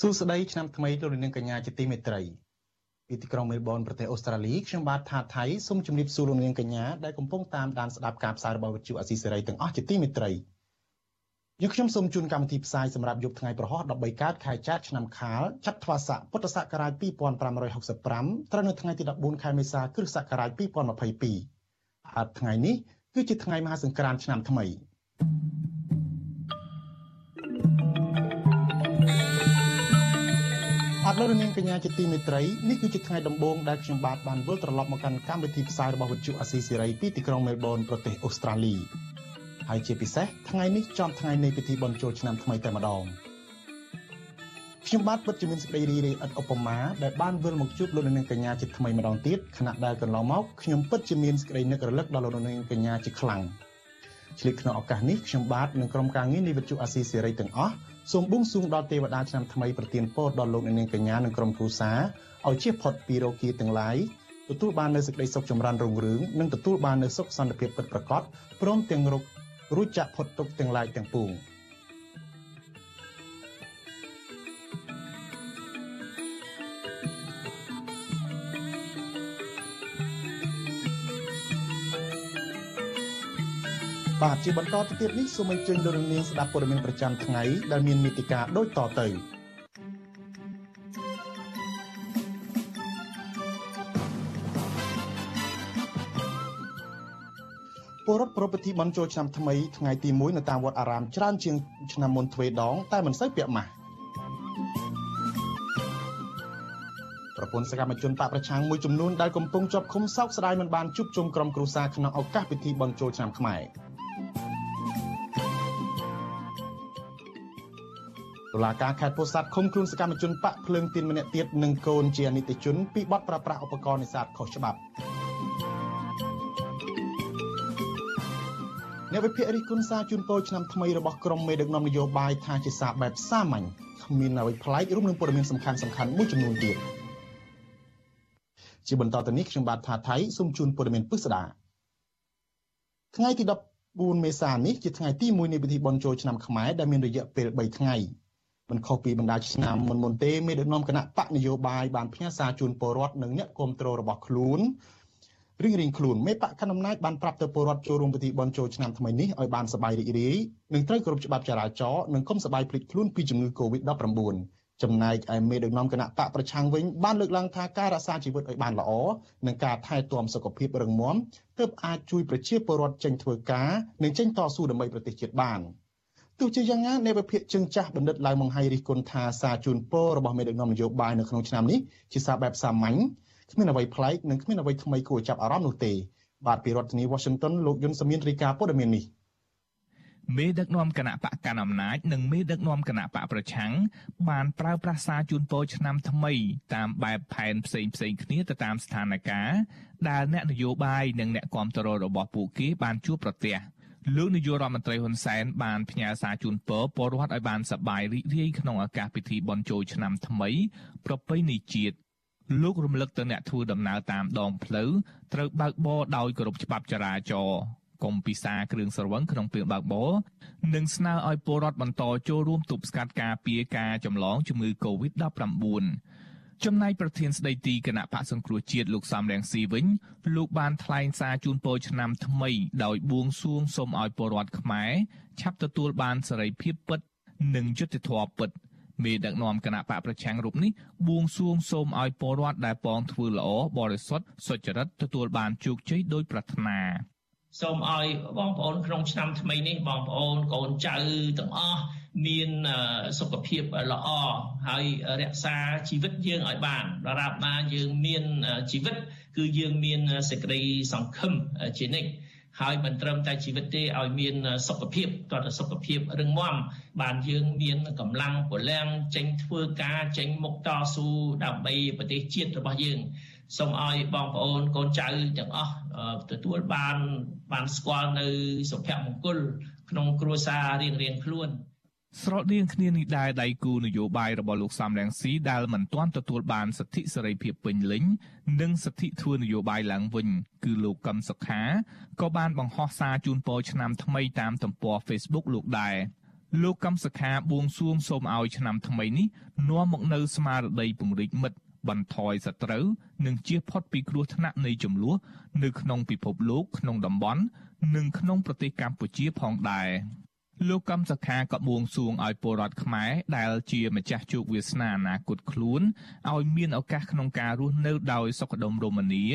សួស្តីឆ្នាំថ្មីលោកនាងកញ្ញាជាទីមេត្រីពីទីក្រុងមែលប៊នប្រទេសអូស្ត្រាលីខ្ញុំបាទថាថៃសូមជម្រាបសួរលោកនាងកញ្ញាដែលកំពុងតាមដានស្ដាប់ការផ្សាយរបស់វិទ្យុអស៊ីសេរីទាំងអស់ជាទីមេត្រីយើងខ្ញុំសូមជូនកម្មវិធីផ្សាយសម្រាប់យប់ថ្ងៃប្រហោះ13កើតខែចែកឆ្នាំខាលចត្វាស័កពុទ្ធសករាជ2565ត្រូវនៅថ្ងៃទី14ខែមេសាគ្រិស្តសករាជ2022ហើយថ្ងៃនេះគឺជាថ្ងៃមហាសង្ក្រាន្តឆ្នាំថ្មី អត់លោកនាងកញ្ញាជាទីមេត្រីនេះគឺជាថ្ងៃដំបូងដែលខ្ញុំបាទបានវិលត្រឡប់មកកាន់កម្មវិធីផ្សាយរបស់វិទ្យុអាស៊ីសេរីពីទីក្រុងមែលប៊នប្រទេសអូស្ត្រាលីហើយជាពិសេសថ្ងៃនេះចំថ្ងៃនៃពិធីបុណ្យចូលឆ្នាំថ្មីតែម្ដងខ្ញុំបាទពិតជាមានសេចក្តីរីករាយឥតឧបមាដែលបានវិលមកជួបលោកនាងកញ្ញាជាថ្មីម្ដងទៀតខណៈដែលកន្លងមកខ្ញុំពិតជាមានសេចក្តីនឹករលឹកដល់លោកនាងកញ្ញាជាខ្លាំងឆ្លៀតក្នុងឱកាសនេះខ្ញុំបាទនិងក្រុមការងារនៃវិទ្យុអាស៊ីសេរីទាំងអស់ សូមបួងសួងដល់ទេវតាឆ្នាំថ្មីប្រទានពរដល់លោកអ្នកនាងកញ្ញានិងក្រុមគ្រួសារឲ្យជៀសផុតពីរោគាទាំងឡាយទទួលបាននូវសេចក្តីសុខចម្រើនរុងរឿងនិងទទួលបាននូវសុខសន្តិភាពពិតប្រាកដព្រមទាំងរករួចចាក់ផុតទុកទាំងឡាយទាំងពួង។ បាទជាបន្តទៅទៀតនេះសូមអញ្ជើញលោកនាងស្ដាប់ព័ត៌មានប្រចាំថ្ងៃដែលមានមេតិការដូចតទៅពលរដ្ឋប្រពៃពិធីបន់ជោឆ្នាំថ្មីថ្ងៃទី1នៅតាមវត្តអារាមច្រើនជាងឆ្នាំមុនទ្វេដង តែមិនសូវពាក់ម៉ាស់ប្រពន្ធសកម្មជនបកប្រឆាំងមួយចំនួនដែលកំពុងជាប់ឃុំសោកស្ដាយមិនបានជួបជុំក្រុមគ្រួសារក្នុងឱកាសពិធីបន់ជោឆ្នាំខ្មែរ តុលាការខេត្តពោធិ៍សាត់ឃុំខ្លួនសកម្មជនបកភ្លើងទៀនម្នាក់ទៀតនិងកូនជាអនិច្ចជនពីបទប្រប្រាស់ឧបករណ៍នេសាទខុសច្បាប់អ្នកវិភាគរិះគន់សារជូនពរឆ្នាំថ្មីរបស់ក្រមមេដឹកនាំនយោបាយថាជាសារបែបសាមញ្ញគ្មានអ្វីប្លែករួមនឹងព័ត៌មានសំខាន់សំខាន់មួយចំនួនទៀតជាបន្តទៅនេះខ្ញុំបាទថាថៃសូមជូនព័ត៌មានពិស្ដាថ្ងៃទី14មេសានេះជាថ្ងៃទី1នៃពិធីបុណ្យចូលឆ្នាំខ្មែរដែលមានរយៈពេល3ថ្ងៃ មិនខុសពីបណ្ដាឆ្នាំមុនមុនទេមេដឹកនាំគណៈបកនយោបាយបានផ្ញើសារជូនពលរដ្ឋនិងអ្នកគ្រប់គ្រងរបស់ខ្លួនរៀងរៀងខ្លួនមេបកកណ្ដាលអំណាចបានប្រាប់ទៅពលរដ្ឋចូលរួមពិធីបុណ្យចូលឆ្នាំថ្មីនេះឲ្យបានសប្បាយរីករាយនិងត្រូវគោរពច្បាប់ចរាចរណ៍និងកុំសប្បាយភ្លេចខ្លួនពីជំងឺ Covid-19 ចំណែកឯមេដឹកនាំគណៈបកប្រឆាំងវិញបានលើកឡើងថាការរក្សាជីវិតឲ្យបានល្អនិងការថែទាំសុខភាពរឹងមាំទើបអាចជួយប្រជាពលរដ្ឋចេញធ្វើការនិងចេញតស៊ូដើម្បីប្រទេសជាតិបាន។ ទោះជាយ៉ាងណានៃវិភាគជើងចាស់បណ្ឌិតឡៅម៉ុងហៃរិះគន់ថាសារជូនពររបស់មេដឹកនាំនយោបាយនៅក្នុងឆ្នាំនេះជាសារបែបសាមញ្ញគ្មានអ្វីប្លែកនិងគ្មានអ្វីថ្មីគួរចាប់អារម្មណ៍នោះទេបាទពីរដ្ឋធានី Washington លោកយុនសមៀនរាយការណ៍ព័ត៌មាននេះមេដឹកនាំគណៈបកកណ្ដាលអំណាចនិងមេដឹកនាំគណៈបកប្រឆាំងបានប្រើប្រាស់សារជូនពរឆ្នាំថ្មីតាមបែបផែនផ្សេងផ្សេងគ្នាទៅតាមស្ថានភាពដែលអ្នកនយោបាយនិងអ្នកគាំទ្ររបស់ពួកគេបានជួបប្រទះ។ លោកនាយករដ្ឋមន្ត្រីហ៊ុនសែនបានផ្ញើសារជូនពរពលរដ្ឋឲ្យបានសប្បាយរីករាយក្នុងឱកាសពិធីបុណ្យចូលឆ្នាំថ្មី ប្រពៃណីជាតិលោករំលឹកទៅអ្នកធ្វើដំណើរតាមដងផ្លូវត្រូវបើកបរដោយគោរពច្បាប់ចរាចរណ៍កុំពិសាគ្រឿងស្រវឹងក្នុងពេលបើកបរនិងស្នើឲ្យពលរដ្ឋបន្តចូលរួមទប់ស្កាត់ការពារការចម្លងជំងឺ Covid-19 ចំណែកប្រធានស្ដីទីគណៈបកសង្គ្រោះជាតិលោកសំរងស៊ីវិញលោកបានថ្លែងសារជូនពរឆ្នាំថ្មីដោយបួងសួងសូមឲ្យពលរដ្ឋខ្មែរឆាប់ទទួលបានសេរីភាពពិត និងយុត្តិធម៌ពិតមេដឹកនាំគណៈបកប្រឆាំងរូបនេះបួងសួងសូមឲ្យពលរដ្ឋដែលពងធ្វើល្អបរិសុទ្ធសុចរិតទទួលបានជោគជ័យដោយប្រាថ្នា សូមឲ្យបងប្អូនក្នុងឆ្នាំថ្មីនេះបងប្អូនកូនចៅទាំងអស់មានសុខភាពល្អហើយរក្សាជីវិតយើងឲ្យបានដរាបណាយើងមានជីវិត គឺយើងមានសេចក្តីសង្ឃឹមជានិច្ចហើយមិនត្រឹមតែជីវិតទេឲ្យមានសុខភាពតើសុខភាពរឹងមាំបានយើងមានកម្លាំងពលំចេញធ្វើការចេញមុខតស៊ូដើម្បីប្រទេសជាតិរបស់យើងសូមឲ្យបងប្អូនកូនចៅទាំងអស់ទទួលបាន បានស្គាល់នៅសុភមង្គលក្នុងគ្រួសាររៀងរៀងខ្លួនស្រដៀងគ្នានេះដែរដៃគូនយោបាយរបស់លោកសំរងស៊ីដែលមិនទាន់ទទួលបានសិទ្ធិសេរីភាពពេញលេញនិងសិទ្ធិធ្វើនយោបាយឡើងវិញ គឺលោកកឹមសុខាក៏បានបង្ហោះសារជូនពរឆ្នាំថ្មីតាមទំព័រ Facebook លោកដែរលោកកឹមសុខាបួងសួងសូមឲ្យឆ្នាំថ្មីនេះនាំមកនូវស្មារតីពង្រីកមិត្ត បន្ថយសត្រូវនិងជៀសផុតពីគ្រោះថ្នាក់នៃចំនួននៅក្នុងពិភពលោកក្នុងតំបន់និងក្នុងប្រទេសកម្ពុជាផងដែរលោកកំសខាក៏បួងសួងឲ្យពលរដ្ឋខ្មែរដែលជាម្ចាស់ជោគវាសនាអនាគតខ្លួនឲ្យមានឱកាសក្នុងការរស់នៅដោយសុខដុមរមនា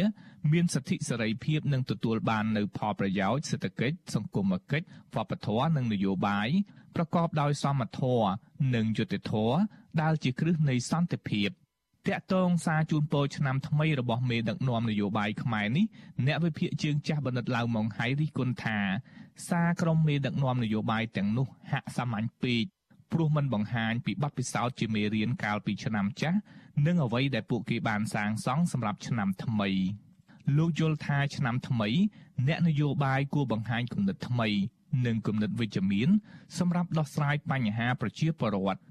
មានសិទ្ធិសេរីភាពនិងទទួលបាននូវផលប្រយោជន៍សេដ្ឋកិច្ចសង្គមគិច្ចវប្បធម៌និងនយោបាយប្រកបដោយសមធម៌និងយុត្តិធម៌ដែលជាគ្រឹះនៃសន្តិភាព តាក់ទងសារជូនពរឆ្នាំថ្មីរបស់មេដឹកនាំនយោបាយខ្មែរនេះអ្នកវិភាគជើងចាស់បណ្ឌិតឡាវម៉ុងហៃរិះគន់ថា សារក្រុមមេដឹកនាំនយោបាយទាំងនោះហាក់សាមញ្ញពេកព្រោះมันបង្ហាញពីបទពិសោធន៍ជាមេរៀនកាលពីឆ្នាំចាស់និងអ្វីដែលពួកគេបានសាងសង់សម្រាប់ឆ្នាំថ្មីលោកយល់ថាឆ្នាំថ្មី អ្នកនយោបាយគួរបង្ហាញគំនិតថ្មី និងគំនិតវិជ្ជមាន សម្រាប់ដោះស្រាយបញ្ហាប្រជាពលរដ្ឋ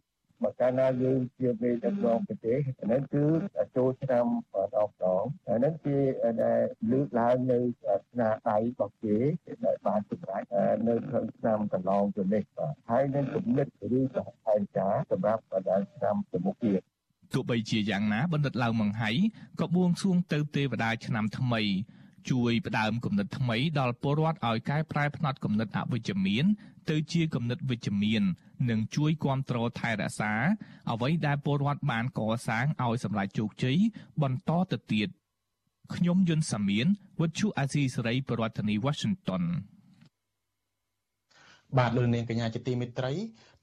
បើកាលណាយើងជាមេដឹកនាំប្រទេសអានេះគឺចូលឆ្នាំដងដងអានេះជាដែលលើកឡើងនៅស្នាដៃរបស់គេដែលបានសម្រេចនៅក្នុងឆ្នាំកន្លងទៅនេះបាទហើយនឹងគំនិតឬក៏ផែនការសម្រាប់ដល់ឆ្នាំទៅមុខទៀតទោះបីជាយ៉ាងណាបណ្ឌិតឡៅម៉ង្ហៃក៏បួងសួងទៅទេវតាឆ្នាំថ្មី ជួយផ្ដើមគំនិតថ្មីដល់ពលរដ្ឋឲ្យកែប្រែផ្នត់គំនិតអវិជ្ជមានទៅជាគំនិតវិជ្ជមាននិងជួយគ្រប់គ្រងថែរក្សាអ្វីដែលពលរដ្ឋបានកសាងឲ្យសម្រេចជោគជ័យបន្តទៅទៀតខ្ញុំយុនសាមៀនវិទ្យុអាស៊ីសេរីប្រធានាធិបតី Washington បាទលោកនាងកញ្ញាជាទីមេត្រី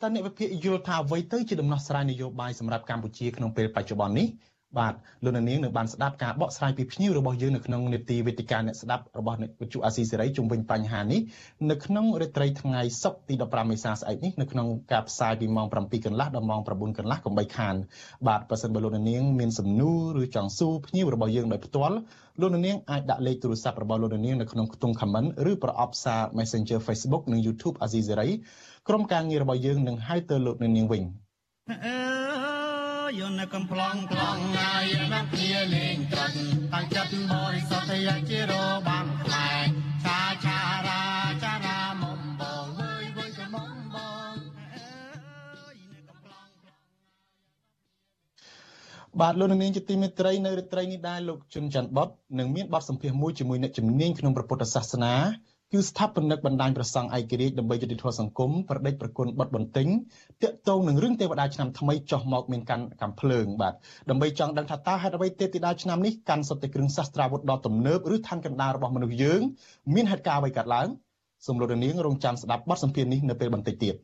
តើអ្នកវិភាគយល់ថាអ្វីទៅជាដំណោះស្រាយនយោបាយសម្រាប់កម្ពុជាក្នុងពេលបច្ចុប្បន្ននេះ បាទលោកនាងនឹងបានស្ដាប់ការបកស្រាយពីភ្ញៀវរបស់យើងនៅក្នុងនេតិវេទិកាអ្នកស្ដាប់របស់វិទ្យុអាស៊ីសេរីជុំវិញបញ្ហានេះនៅក្នុងរាត្រីថ្ងៃសុក្រទី15មេសាស្អែកនេះនៅក្នុងការផ្សាយពីម៉ោង7កន្លះដល់ម៉ោង9កន្លះកុំបីខានបាទប្រសិនបើលោកនាងមានសំណួរឬចង់សួរភ្ញៀវរបស់យើងដោយផ្ទាល់លោកនាងអាចដាក់លេខទូរស័ព្ទរបស់លោកនាងនៅក្នុងខ្ទង់ comment ឬប្រអប់សារ Messenger Facebook និង YouTube អាស៊ីសេរីក្រុមការងាររបស់យើងនឹងហៅទៅលោកនាងវិញអឺ យន្តកំ pl ង plong ហើយណាស់គ្នាលេងត្រិនតាំងចិត្តបរិសុទ្ធយាជារបាំងផ្លែឆាឆារាចារាមុំបងវើយវើយក៏មុំបងបាទលោកនាងជាទីមេត្រីនៅរាត្រីនេះដែរលោកជុនច័ន្ទបតនឹងមានបទសម្ភាសន៍មួយជាមួយអ្នកជំនាញក្នុងព្រះពុទ្ធសាសនា គឺស្ថាបនិកបណ្ដាញប្រសង់ឯករាជ្យដើម្បីយុតិធធម៌សង្គមប្រដេចប្រគុណបត់បន្ទិញតាក់ទងនឹងរឿងទេវតាឆ្នាំថ្មីចោះមកមានកាន់កំភ្លើងបាទដើម្បីចង់ដឹងថាតើហេតុអ្វីទេវតាឆ្នាំនេះកាន់សុទ្ធតែគ្រឿងសាស្ត្រាវុធដ៏ទំនើបឬឋានកណ្ដាលរបស់មនុស្សយើងមានហេតុការណ៍អ្វីកើតឡើងសូមលោកនាងរងចាំស្ដាប់បទសម្ភាសន៍នេះនៅពេលបន្តិចទៀត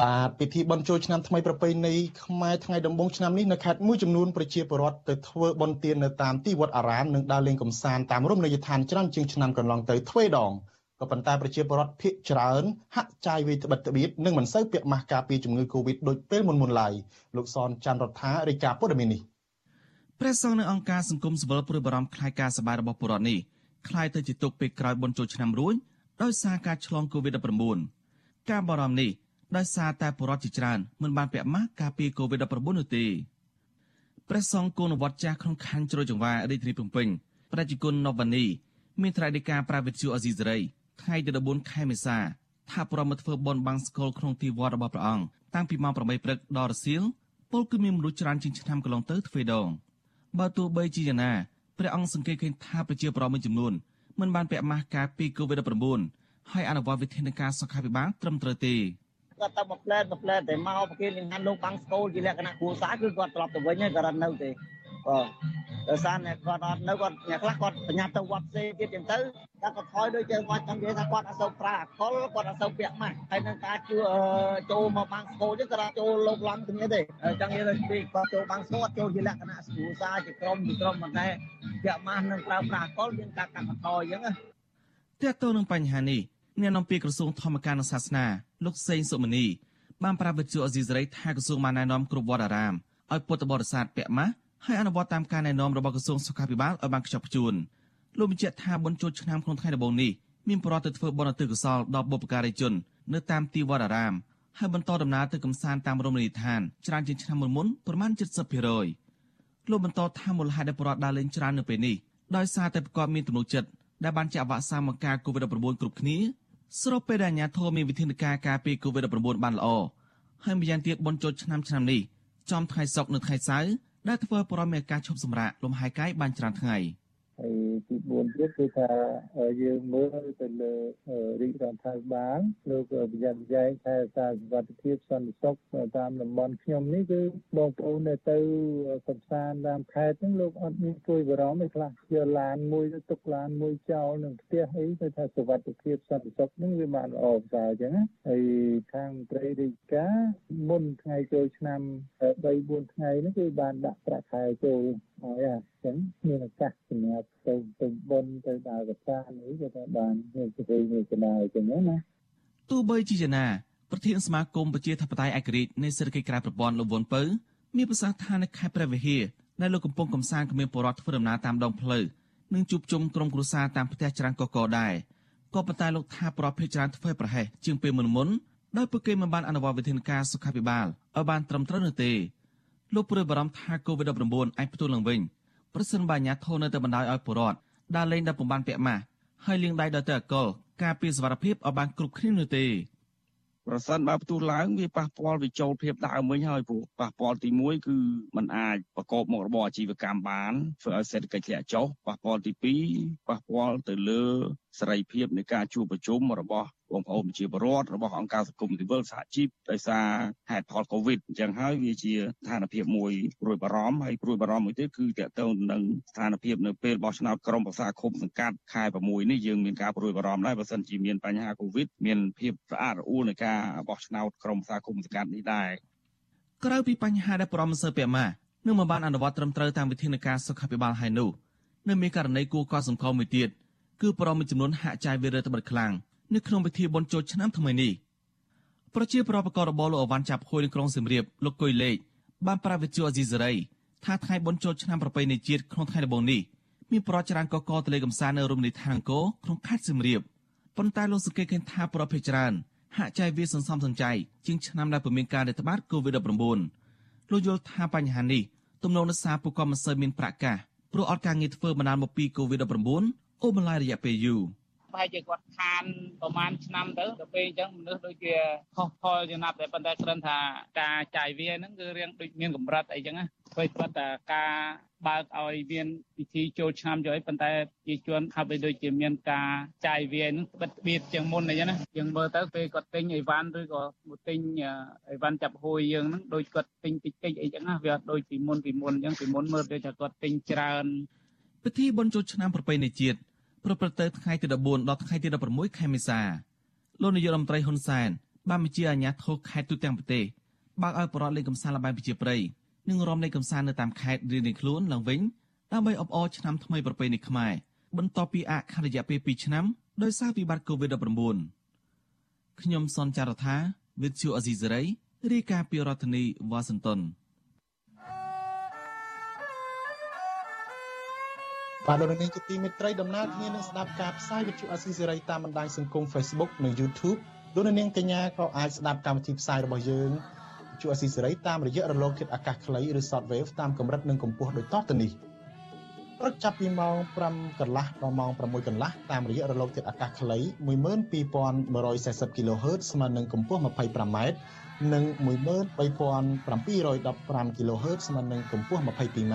បាទពិធីបុណ្យចូលឆ្នាំថ្មីប្រពៃណីខ្មែរថ្ងៃដំបូងឆ្នាំនេះនៅខេត្តមួយចំនួនប្រជាពលរដ្ឋទៅធ្វើបុណ្យទាននៅតាមទីវត្តអារាមនិងដើរលេងកម្សាន្តតាមរមណីយដ្ឋានច្រើនជាងឆ្នាំកន្លងទៅទ្វេដងក៏ប៉ុន្តែប្រជាពលរដ្ឋភាគច្រើនហាក់ចាយវាយត្បិតត្បៀតនិងមិនសូវពាក់ម៉ាស់ការពារជំងឺ Covid ដូចពេលមុនមុនឡើយលោកសនច័ន្ទរដ្ឋារាយការណ៍ព័ត៌មាននេះព្រះសង្ឃនៅអង្គការសង្គមសិវិលព្រួយបារម្ភខ្លាយការសបាយរបស់ពលរដ្ឋនេះខ្លាយទៅជាទុកពេលក្រោយបុណ្យចូលឆ្នាំរួចដោយសារការឆ្លង Covid-19 ការបារម្ភនេះ ដោយសារតែពលរដ្ឋជាច្រើនមិនបានពាក់ម៉ាស់ការពារ COVID-19 នោះទេព្រះសង្ឃគោនវត្តចាស់ក្នុងខណ្ឌជ្រោយចង្វារាជធានីភ្នំពេញប្រជាជនណូវ៉ានី មានថ្នាក់ដឹកការប្រាវិទ្យាអេស៊ីសេរីថ្ងៃទី14ខែមេសាថាប្រមធ្វើបនបាំងស្គលក្នុងទីវត្តរបស់ព្រះអង្គតាំងពីម៉ោង8ព្រឹកដល់រសៀលពលគឺមានមនុស្សច្រើនជាងឆ្នាំកន្លងទៅទ្វេដងបើទោះបីជាយ៉ាងណាព្រះអង្គសង្កេតឃើញថាប្រជាពលរដ្ឋមួយចំនួនមិនបានពាក់ម៉ាស់ការពារ COVID-19 ហើយអនុវត្តវិធានការសុខាភិបាលត្រឹមត្រូវទេ គាត់ទៅមកផ្លែតមកផ្លែតតែមកប្រគេននឹងហានលោកបាំងស្គូលជាលក្ខណៈគ្រួសារគឺគាត់ត្រឡប់ទៅវិញហើយគាត់រត់នៅទេបាទដោយសារអ្នកគាត់អត់នៅគាត់អ្នកខ្លះគាត់ប្រញាប់ទៅវត្តផ្សេងទៀតចឹងទៅតែគាត់ថយដូចយើងគាត់ចង់និយាយថាគាត់អត់សូវប្រើអកុលគាត់អត់សូវពាក់ម៉ាស់ហើយនឹងការជួចូលមកបាំងស្គោចឹងគាត់ចូលលោកឡំគ្នាទេចង់និយាយថាពីគាត់ចូលបាំងស្គោអត់ចូលជាលក្ខណៈស្គូសាជាក្រុមជាក្រុមប៉ុន្តែពាក់ម៉ាស់នឹងប្រើប្រាស់អកុលយើងការកាត់បន្ថយចឹងណាតើតើនឹងបញ្ហានេះអ្នកនាំពាក្យក្រសួងធម្មការនិងសាសនា លោកសេងសុមនីបានប្រាប់វិទ្យុអេស៊ីសរ៉ៃថាក្រសួងបានណែនាំគ្រប់វត្តអារាមឲ្យពុទ្ធបរិស័ទពាក់ម៉ាស់ហើយអនុវត្តតាមការណែនាំរបស់ក្រសួងសុខាភិបាលឲ្យបានខ្ជាប់ខ្ជួនលោកបញ្ជាក់ថាបុណ្យចូលឆ្នាំក្នុងថ្ងៃដំបូងនេះមានប្រវត្តិទៅធ្វើបុណ្យឧទ្ទិសកុសលដល់បុព្វការីជននៅតាមទីវត្តអារាមហើយបន្តដំណើរទៅកំសាន្តតាមរមណីយដ្ឋានច្រើនជាងឆ្នាំមុនមុនប្រមាណ70%លោកបន្តថាមូលហេតុដែលប្រវត្តិដើរលេងច្រើននៅពេលនេះដោយសារតែប្រកបមានទំនុកចិត្តដែលបានចាក់វ៉ាក់សាំងមកការ COVID-19 គ្រប់គ្នា ស្របពេលដែលអាជ្ញាធរមានវិធានការការពារ COVID-19 បានល្អហើយម្យ៉ាងទៀតបនចូលឆ្នាំឆ្នាំនេះចំថ្ងៃសុក្រនៅថ្ងៃសៅរ៍ដែលធ្វើប្រមមានការឈប់សម្រាកលំហែកាយបានច្រើនថ្ងៃ។ ហើយទី4ទៀតគឺថាយើងមើលទៅលើរាជរដ្ឋាភិបាលលោកប្រយ័ត្នប្រយែងថែរក្សាសុវត្ថិភាពសន្តិសុខតាមតំបន់ខ្ញុំនេះគឺបងប្អូននៅទៅកំសាន្តតាមខេត្តហ្នឹងលោកអត់មានជួយបារម្ភទេខ្លះយកឡានមួយទៅទុកឡានមួយចោលនឹងផ្ទះអីទៅថាសុវត្ថិភាពសន្តិសុខហ្នឹងវាបានល្អប្រសើរអញ្ចឹងណាហើយខាងព្រៃរាជការមុនថ្ងៃចូលឆ្នាំ3 4ថ្ងៃនេះគឺបានដាក់ប្រាក់ខែចូលហើយអញ្ចឹងមានឱកាសសម្រាប់ទៅទៅបុនទៅដើរកសានេះក៏ថាបានមានសេចក្តីមានចំណាយអញ្ចឹងណាទោះបីជាយ៉ាងណាប្រធានសមាគមប្រជាធិបតេយ្យឯករាជ្យនៃសេដ្ឋកិច្ចក្រៅប្រព័ន្ធលោកវុនពៅមានប្រសាសន៍ថានៅខេត្តព្រះវិហារដែលលោកកំពុងកំសាន្តគ្មានបរិវត្តធ្វើដំណើរតាមដងផ្លូវនិងជួបជុំក្រុមគ្រួសារតាមផ្ទះច្រើនកកដែរក៏ប៉ុន្តែលោកថាប្រភេទច្រើនធ្វើប្រហែសជាងពេលមុនមុនដោយពួកគេមិនបានអនុវត្តវិធានការសុខាភិបាលឲ្យបានត្រឹមត្រូវនោះទេ លោកព្រួយបារម្ភថា COVID-19 អាចផ្ទុះឡើងវិញប្រសិនបើអាជ្ញាធរនៅតែបណ្ដោយឲ្យពលរដ្ឋដើរលេងដោយពុំបានពាក់ម៉ាស់ហើយលាងដៃដោយតែអកលការពារសុវត្ថិភាពឲ្យបានគ្រប់គ្នានោះទេប្រសិនបើផ្ទុះឡើងវាប៉ះពាល់វិចូលភាពដើមវិញហើយព្រោះប៉ះពាល់ទី1គឺมันអាចប្រកបមុខរបរអាជីវកម្មបានធ្វើឲ្យសេដ្ឋកិច្ចធ្លាក់ចុះប៉ះពាល់ទី2ប៉ះពាល់ទៅលើ សេរីភាពនៃការជួបប្រជុំរបស់បងប្អូនប្រជាពលរដ្ឋរបស់អង្គការសង្គមស៊ីវិលសហជីពដោយសារហេតុផលកូវីដអញ្ចឹងហើយវាជាស្ថានភាពមួយព្រួយបារម្ភហើយព្រួយបារម្ភមួយទៀតគឺតកតងនឹងស្ថានភាពនៅពេលបោះឆ្នោតក្រុមប្រឹក្សាឃុំសង្កាត់ខែ6នេះយើងមានការព្រួយបារម្ភដែរបើសិនជាមានបញ្ហាកូវីដមានភាពស្អាតរអួលនៃការបោះឆ្នោតក្រុមប្រឹក្សាឃុំសង្កាត់នេះដែរក្រៅពីបញ្ហាដែលប្រមសើពាក់ម៉ានឹងមិនបានអនុវត្តត្រឹមត្រូវតាមវិធានការសុខាភិបាលហើយនោះនៅមានករណីគួរកត់សម្គាល់មួយទៀតគឺ ប្រមមួយចំនួនហាក់ចាយវារដ្ឋបិទខ្លាំងនៅក្នុងពិធីបុណ្យចូលឆ្នាំថ្មីនេះប្រជាប្រដ្ឋបករបរលោកអវ៉ាន់ចាប់ហួយនៅក្រុងសៀមរាបលោកគុយលេខបានប្រាវិទ្យាអេស៊ីសេរីថាថ្ងៃបុណ្យចូលឆ្នាំប្រពៃណីជាតិក្នុងថ្ងៃដំបូងនេះមានប្រជាច្រើនកកតលេកំសាន្តនៅរមណីយដ្ឋានអង្គរក្នុងខេត្តសៀមរាបប៉ុន្តែលោកសង្កេតឃើញថាប្រភេទច្រើនហាក់ចាយវាសន្សំសំចៃជាងឆ្នាំដែលពុំមានការរាតត្បាត COVID-19 លោកយល់ថាបញ្ហានេះទំនងនឹងសារពួកគាត់មិនសូវមានប្រាក់កាសព្រោះអត់ការងារធ្វើបណ្ដាលមកពី COVID-19 អូបន្លាយរយៈពេលយូរ។ប្រហែលជាគាត់ខានប្រហែលឆ្នាំទៅដល់ពេលអញ្ចឹងមនុស្សដូចជាខុសផលចំណាប់តែប៉ុន្តែគ្រាន់ថាការចាយវាហ្នឹងគឺរៀងដូចមានកម្រិតអីចឹងណាធ្វើគាត់តែការបើកឲ្យមានពិធីចូលឆ្នាំចូលអីប៉ុន្តែជាជួនហាក់បីដូចជាមានការចាយវាយនឹងបិទបៀតជាងមុនអីចឹងណាយើងមើលទៅពេលគាត់ទិញអីវ៉ាន់ឬក៏មកទិញអីវ៉ាន់ចាប់ហួយយើងហ្នឹងដូចគាត់ទិញតិចតិចអីចឹងណាវាអត់ដូចពីមុនពីមុនអញ្ចឹងពីមុនមើលទៅថាគាត់ទិញច្រើន ពិធីបុណ្យចូលឆ្នាំប្រពៃណីជាតិប្រព្រឹត្តទៅថ្ងៃទី14ដល់ថ្ងៃទី16ខែមេសាលោកនាយករដ្ឋមន្ត្រីហ៊ុនសែនបានបញ្ជាអាជ្ញាធរខេត្តទូទាំងប្រទេសបើកឲ្យបរិវត្តលេងកម្សាន្តលបែងប្រជាប្រិយនិងរំលេងកម្សាន្តនៅតាមខេត្តរៀងៗខ្លួនឡើងវិញដើម្បីអបអរឆ្នាំថ្មីប្រពៃណីខ្មែរបន្ទាប់ពីអខរយៈពេល2ឆ្នាំដោយសារវិបត្តិ COVID-19 ខ្ញុំសនចាររថាវិទ្យុអេស៊ីសេរីរាយការណ៍ពីរដ្ឋធានីវ៉ាស៊ីនតោន បាទលោកនាងជាទីមេត្រីដំណើរគ្នានឹងស្ដាប់ការផ្សាយវិទ្យុអស៊ីសេរីតាមបណ្ដាញសង្គម Facebook និង YouTube លោកនាងកញ្ញាក៏អាចស្ដាប់កម្មវិធីផ្សាយរបស់យើងវិទ្យុអស៊ីសេរីតាមរយៈរលកធាតុអាកាសខ្លីឬ Shortwave តាមកម្រិតនិងកម្ពស់ដូចតទៅនេះព្រឹកចាប់ពីម៉ោង5កន្លះដល់ម៉ោង6កន្លះតាមរយៈរលកធាតុអាកាសខ្លី12140 kHz ស្មើនឹងកម្ពស់ 25m និង13715 kHz ស្មើនឹងកម្ពស់ 22m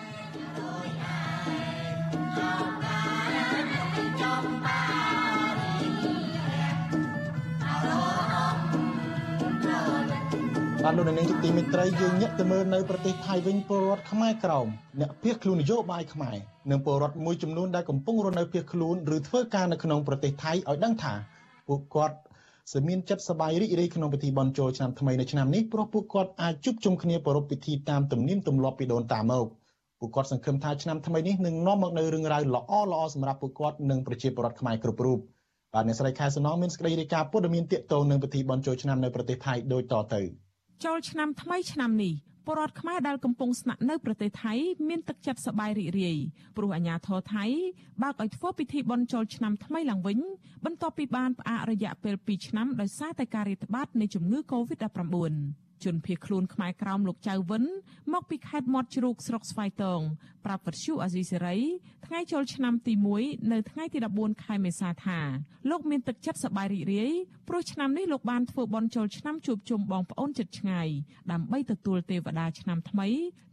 បានលោកនាងជាទីមេត្រីយើងញាក់ទៅមើលនៅប្រទេសថៃវិញពលរដ្ឋខ្មែរក្រោមអ្នកភៀសខ្លួននយោបាយខ្មែរនិងពលរដ្ឋមួយចំនួនដែលកំពុងរស់នៅភៀសខ្លួនឬធ្វើការនៅក្នុងប្រទេសថៃឲ្យដឹងថាពួកគាត់សមានចិត្តសប្បាយរីករាយក្នុងពិធីបុណ្យចូលឆ្នាំថ្មីនៅឆ្នាំនេះព្រោះពួកគាត់អាចជួបជុំគ្នាប្រារព្ធពិធីតាមទំនៀមទម្លាប់ពីដូនតាមកពួកគាត់សង្ឃឹមថាឆ្នាំថ្មីនេះនឹងនាំមកនូវរឿងរ៉ាវល្អល្អសម្រាប់ពួកគាត់និងប្រជាពលរដ្ឋខ្មែរគ្រប់រូបបាទអ្នកស្រីខែសំណងមានសេចក្តីរាយការណ៍ព័ត៌មានទាក់ទងនឹងពិធីបុណ្យចូលឆ្នាំនៅប្រទេសថៃដូចតទៅ។ ចូលឆ្នាំថ្មីឆ្នាំនេះពលរដ្ឋខ្មែរដែលកំពុងស្នាក់នៅប្រទេសថៃមានទឹកចិត្តសប្បាយរីករាយព្រោះអាញាធរថៃបើកឲ្យធ្វើពិធីបុណ្យចូលឆ្នាំថ្មីឡើងវិញបន្ទាប់ពីបានផ្អាករយៈពេល2ឆ្នាំដោយសារតែការរាតត្បាតនៃជំងឺ Covid-19 ជនភៀសខ្លួនខ្មែរក្រោមលោកចៅវិន មកពីខេត្តមាត់ជ្រូកស្រុកស្វាយតងប្រាប់វិទ្យុអាស៊ីសេរីថ្ងៃចូលឆ្នាំទី1នៅថ្ងៃទី14ខែមេសាថាលោកមានទឹកចិត្តសប្បាយរីករាយព្រោះឆ្នាំនេះលោកបានធ្វើបន់ចូលឆ្នាំជួបជុំបងប្អូនជិតឆ្ងាយដើម្បីទទួលទេវតាឆ្នាំថ្មី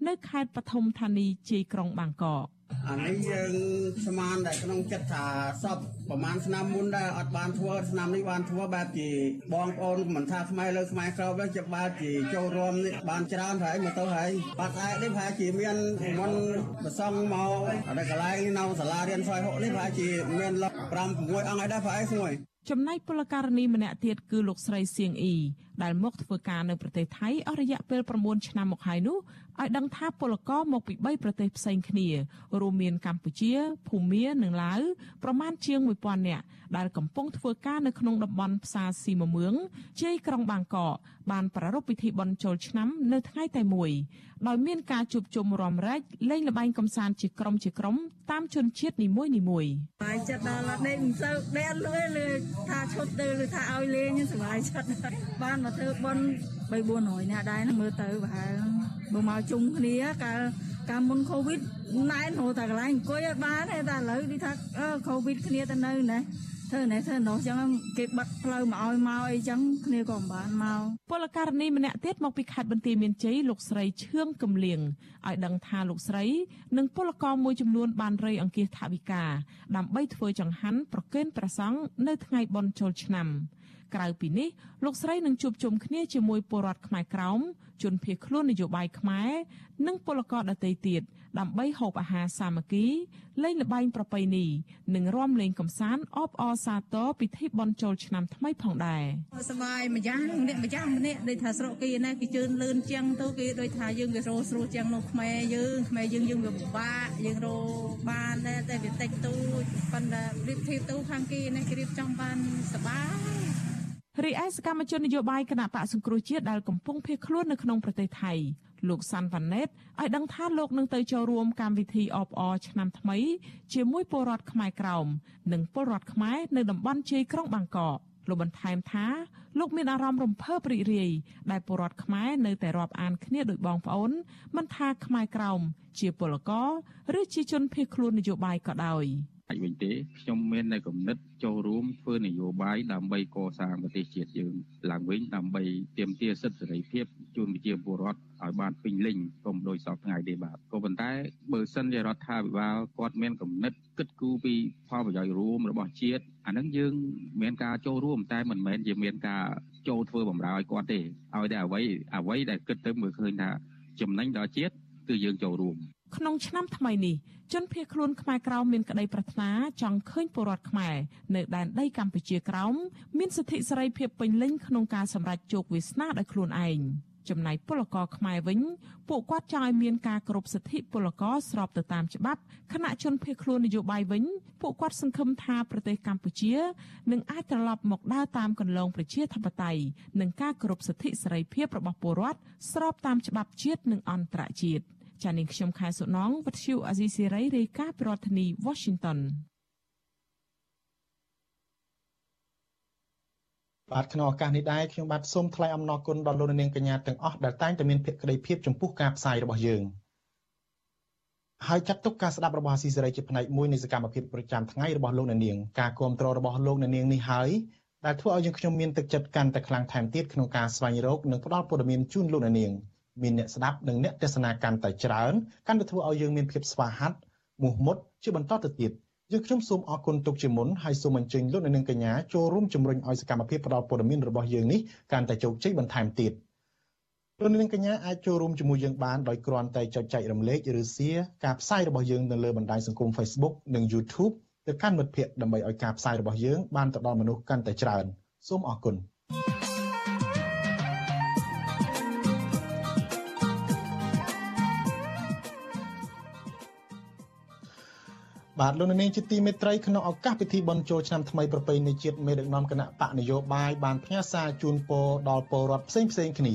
នៅខេត្តបឋមធានីជ័យក្រុងបាងកក អានេះយើងស្មានតែក្នុងចិត្តថាសពប្រហែលឆ្នាំមុនដែរអត់បានធ្វើឆ្នាំនេះបានធ្វើបែបជាបងប្អូនមិនថាខ្មែរលើខ្មែរក្រោបទេជាបែបជាចូលរួមនេះបានច្រើនហើយមកទៅហើយបាត់ឯនេះប្រហែលជាមានមុនប្រសងមកដល់កន្លែងនៅសាលារៀនសយហុកនេះប្រហែលជាមាន5 6អង្គហើយដែរប្រហែលស្មួយចំណែកពលករនីម្នាក់ទៀតគឺលោកស្រីសៀងអ៊ីដែលមកធ្វើការនៅប្រទេសថៃអស់រយៈពេល9ឆ្នាំមកហើយនោះ ឲ្យដឹងថាពលករមកពី3ប្រទេសផ្សេងគ្នារួមមានកម្ពុជាភូមានិងឡាវប្រមាណជាង1000នាក់ដែលកំពុងធ្វើការនៅក្នុងតំបន់ផ្សារស៊ីមមឿងជ័យក្រុងបាងកកបានប្រារព្ធពិធីបុណ្យចូលឆ្នាំនៅថ្ងៃតែមួយដោយមានការជួបជុំរំលែកលេងល្បែងកំសាន្តជាក្រុមជាក្រុមតាមជនជាតិនីមួយនីមួយបាយចិត្តដល់ដេកមិនសូវដេកលឿនលឿនថាឈប់ទៅឬថាឲ្យលេងសុបាយចិត្តបានមកធ្វើបុណ្យ3 400នាក់ដែរមើលទៅប្រហែល បើមកជុំគ្នាកាលកាលមុនកូវីដណែនហៅតែកន្លែងអង្គុយឲ្យបានតែឥឡូវនេះថាកូវីដគ្នាទៅនៅណាធ្វើណែធ្វើនោះចឹងគេបិទផ្លូវមកឲ្យមកអីចឹងគ្នាក៏មិនបានមកពលករនីម្នាក់ទៀតមកពីខេត្តបន្ទាយមានជ័យលោកស្រីឈឿងកំលៀងឲ្យដឹងថាលោកស្រីនិងពលករមួយចំនួនបានរៃអង្គាសថវិកាដើម្បីធ្វើចង្ហាន់ប្រគេនព្រះសង្ឃនៅថ្ងៃបុណ្យចូលឆ្នាំ ក្រៅពីនេះលោកស្រីនឹងជួបជុំគ្នាជាមួយពលរដ្ឋខ្មែរក្រោមជនភៀសខ្លួននយោបាយខ្មែរនិងពលករដទៃទៀតដើម្បីហូបអាហារសាមគ្គីលេងល្បែងប្រពៃណីនិងរាំលេងកំសាន្តអបអរសាទរពិធីបុណ្យចូលឆ្នាំថ្មីផងដែរសบายម្យ៉ាងម្នាក់ម្យ៉ាងម្នាក់ដូចថាស្រុកគេណាគេជឿនលឿនជាងទៅគេដូចថាយើងវារោស្រួលជាងនោះខ្មែរយើងខ្មែរយើងយើងវាពិបាកយើងរោបានដែរតែវាតិចតួចប៉ុន្តែរៀបធៀបទៅខាងគេណាគេរៀបចំបានសบาย រីឯសកម្មជននយោបាយគណៈបកសង្គ្រោះជាតិដែលកំពុងភៀសខ្លួននៅក្នុងប្រទេសថៃលោកសាន់វ៉ាណេតឲ្យដឹងថាលោកនឹងទៅចូលរួមកម្មវិធីអបអរឆ្នាំថ្មី ជាមួយពលរដ្ឋខ្មែរក្រោមនិងពលរដ្ឋខ្មែរនៅតំបន់ជ័យក្រុងបាងកកលោកបន្ថែមថាលោកមានអារម្មណ៍រំភើបរីករាយដែលពលរដ្ឋខ្មែរនៅតែរាប់អានគ្នាដោយបងប្អូនមិនថាខ្មែរក្រោមជាពលករឬជាជនភៀសខ្លួននយោបាយក៏ដោយ។អា ចវិញទេខ្ញុំមាននៅគំនិតចូលរួមធ្វើនយោបាយដើម្បីកសាងប្រទេសជាតិយើងឡើងវិញដើម្បីទាមទារសិទ្ធិសេរីភាពជូនប្រជាពលរដ្ឋឲ្យបានពេញលេញកុំដោយសពថ្ងៃទេបាទក៏ប៉ុន្តែបើសិនជារដ្ឋាភិបាលគាត់មានគំនិតគិតគូរពីផលប្រយោជន៍រួមរបស់ជាតិអានឹងយើងមានការចូលរួមតែមិនមែនជាមានការចូលធ្វើបម្រើឲ្យគាត់ទេឲ្យតែអ្វីអ្វីដែលគិតទៅមើលឃើញថាចំណេញដល់ជាតិគឺយើងចូលរួម ក្នុងឆ្នាំថ្មីនេះជនភៀសខ្លួនខ្មែរក្រោមមានក្តីប្រាថ្នាចង់ឃើញពលរដ្ឋខ្មែរនៅដែនដីកម្ពុជាក្រោមមានសិទ្ធិសេរីភាពពេញលេញក្នុងការសម្រេចជោគវាសនាដោយខ្លួនឯងចំណែកពលករខ្មែរវិញពួកគាត់ចង់ឲ្យមានការគោរពសិទ្ធិពលករស្របទៅតាមច្បាប់ខណៈជនភៀសខ្លួននយោបាយវិញពួកគាត់សង្ឃឹមថាប្រទេសកម្ពុជានឹងអាចត្រឡប់មកដើរតាមគន្លងប្រជាធិបតេយ្យនិងការគោរពសិទ្ធិសេរីភាពរបស់ពលរដ្ឋស្របតាមច្បាប់ជាតិនិងអន្តរជាតិ។ ចានាងខ្ញុំខែសុណងវັດឈូអាស៊ីសេរីរាយការណ៍ពីរដ្ឋធានី Washington បាទក្នុងឱកាសនេះដែរខ្ញុំបាទសូមថ្លែងអំណរគុណដល់លោកនាងកញ្ញាទាំងអស់ដែលតែងតែមានភក្ដីភាពចំពោះការផ្សាយរបស់យើងហើយចាត់ទុកការស្ដាប់របស់ស៊ីសេរីជាផ្នែកមួយនៃសកម្មភាពប្រចាំថ្ងៃរបស់លោកអ្នកនាងការគ្រប់គ្រងរបស់លោកអ្នកនាងនេះហើយដែលធ្វើឲ្យយើងខ្ញុំមានទឹកចិត្តកាន់តែខ្លាំងថែមទៀតក្នុងការស្វែងរកនិងផ្តល់ព័ត៌មានជូនលោកអ្នកនាង មានអ្នកស្ដាប់និងអ្នកទស្សនាកាន់តែច្រើនកាន់តែធ្វើឲ្យយើងមានភាពស្វាហាប់មោះមុតជាបន្តទៅទៀតយើងខ្ញុំសូមអរគុណទុកជាមុនហើយសូមអញ្ជើញលោកអ្នកនាងកញ្ញាចូលរួមជំរុញឲ្យសកម្មភាពផ្តល់ព័ត៌មានរបស់យើងនេះកាន់តែជោគជ័យបន្ថែមទៀតលោកនាងកញ្ញាអាចចូលរួមជាមួយយើងបានដោយគ្រាន់តែចុចចែករំលែកឬ share ការផ្សាយរបស់យើងនៅលើបណ្ដាញសង្គម Facebook និង YouTube ទៅកាន់មិត្តភ័ក្តិដើម្បីឲ្យការផ្សាយរបស់យើងបានទៅដល់មនុស្សកាន់តែច្រើនសូមអរគុណ បាទលោកនាងជាទីមេត្រីក្នុងឱកាសពិធីបុណ្យចូលឆ្នាំថ្មីប្រពៃណីជាតិមេដឹកនាំគណៈបកនយោបាយបានផ្ញើសារជូនពរដល់ពលរដ្ឋផ្សេងផ្សេងគ្នា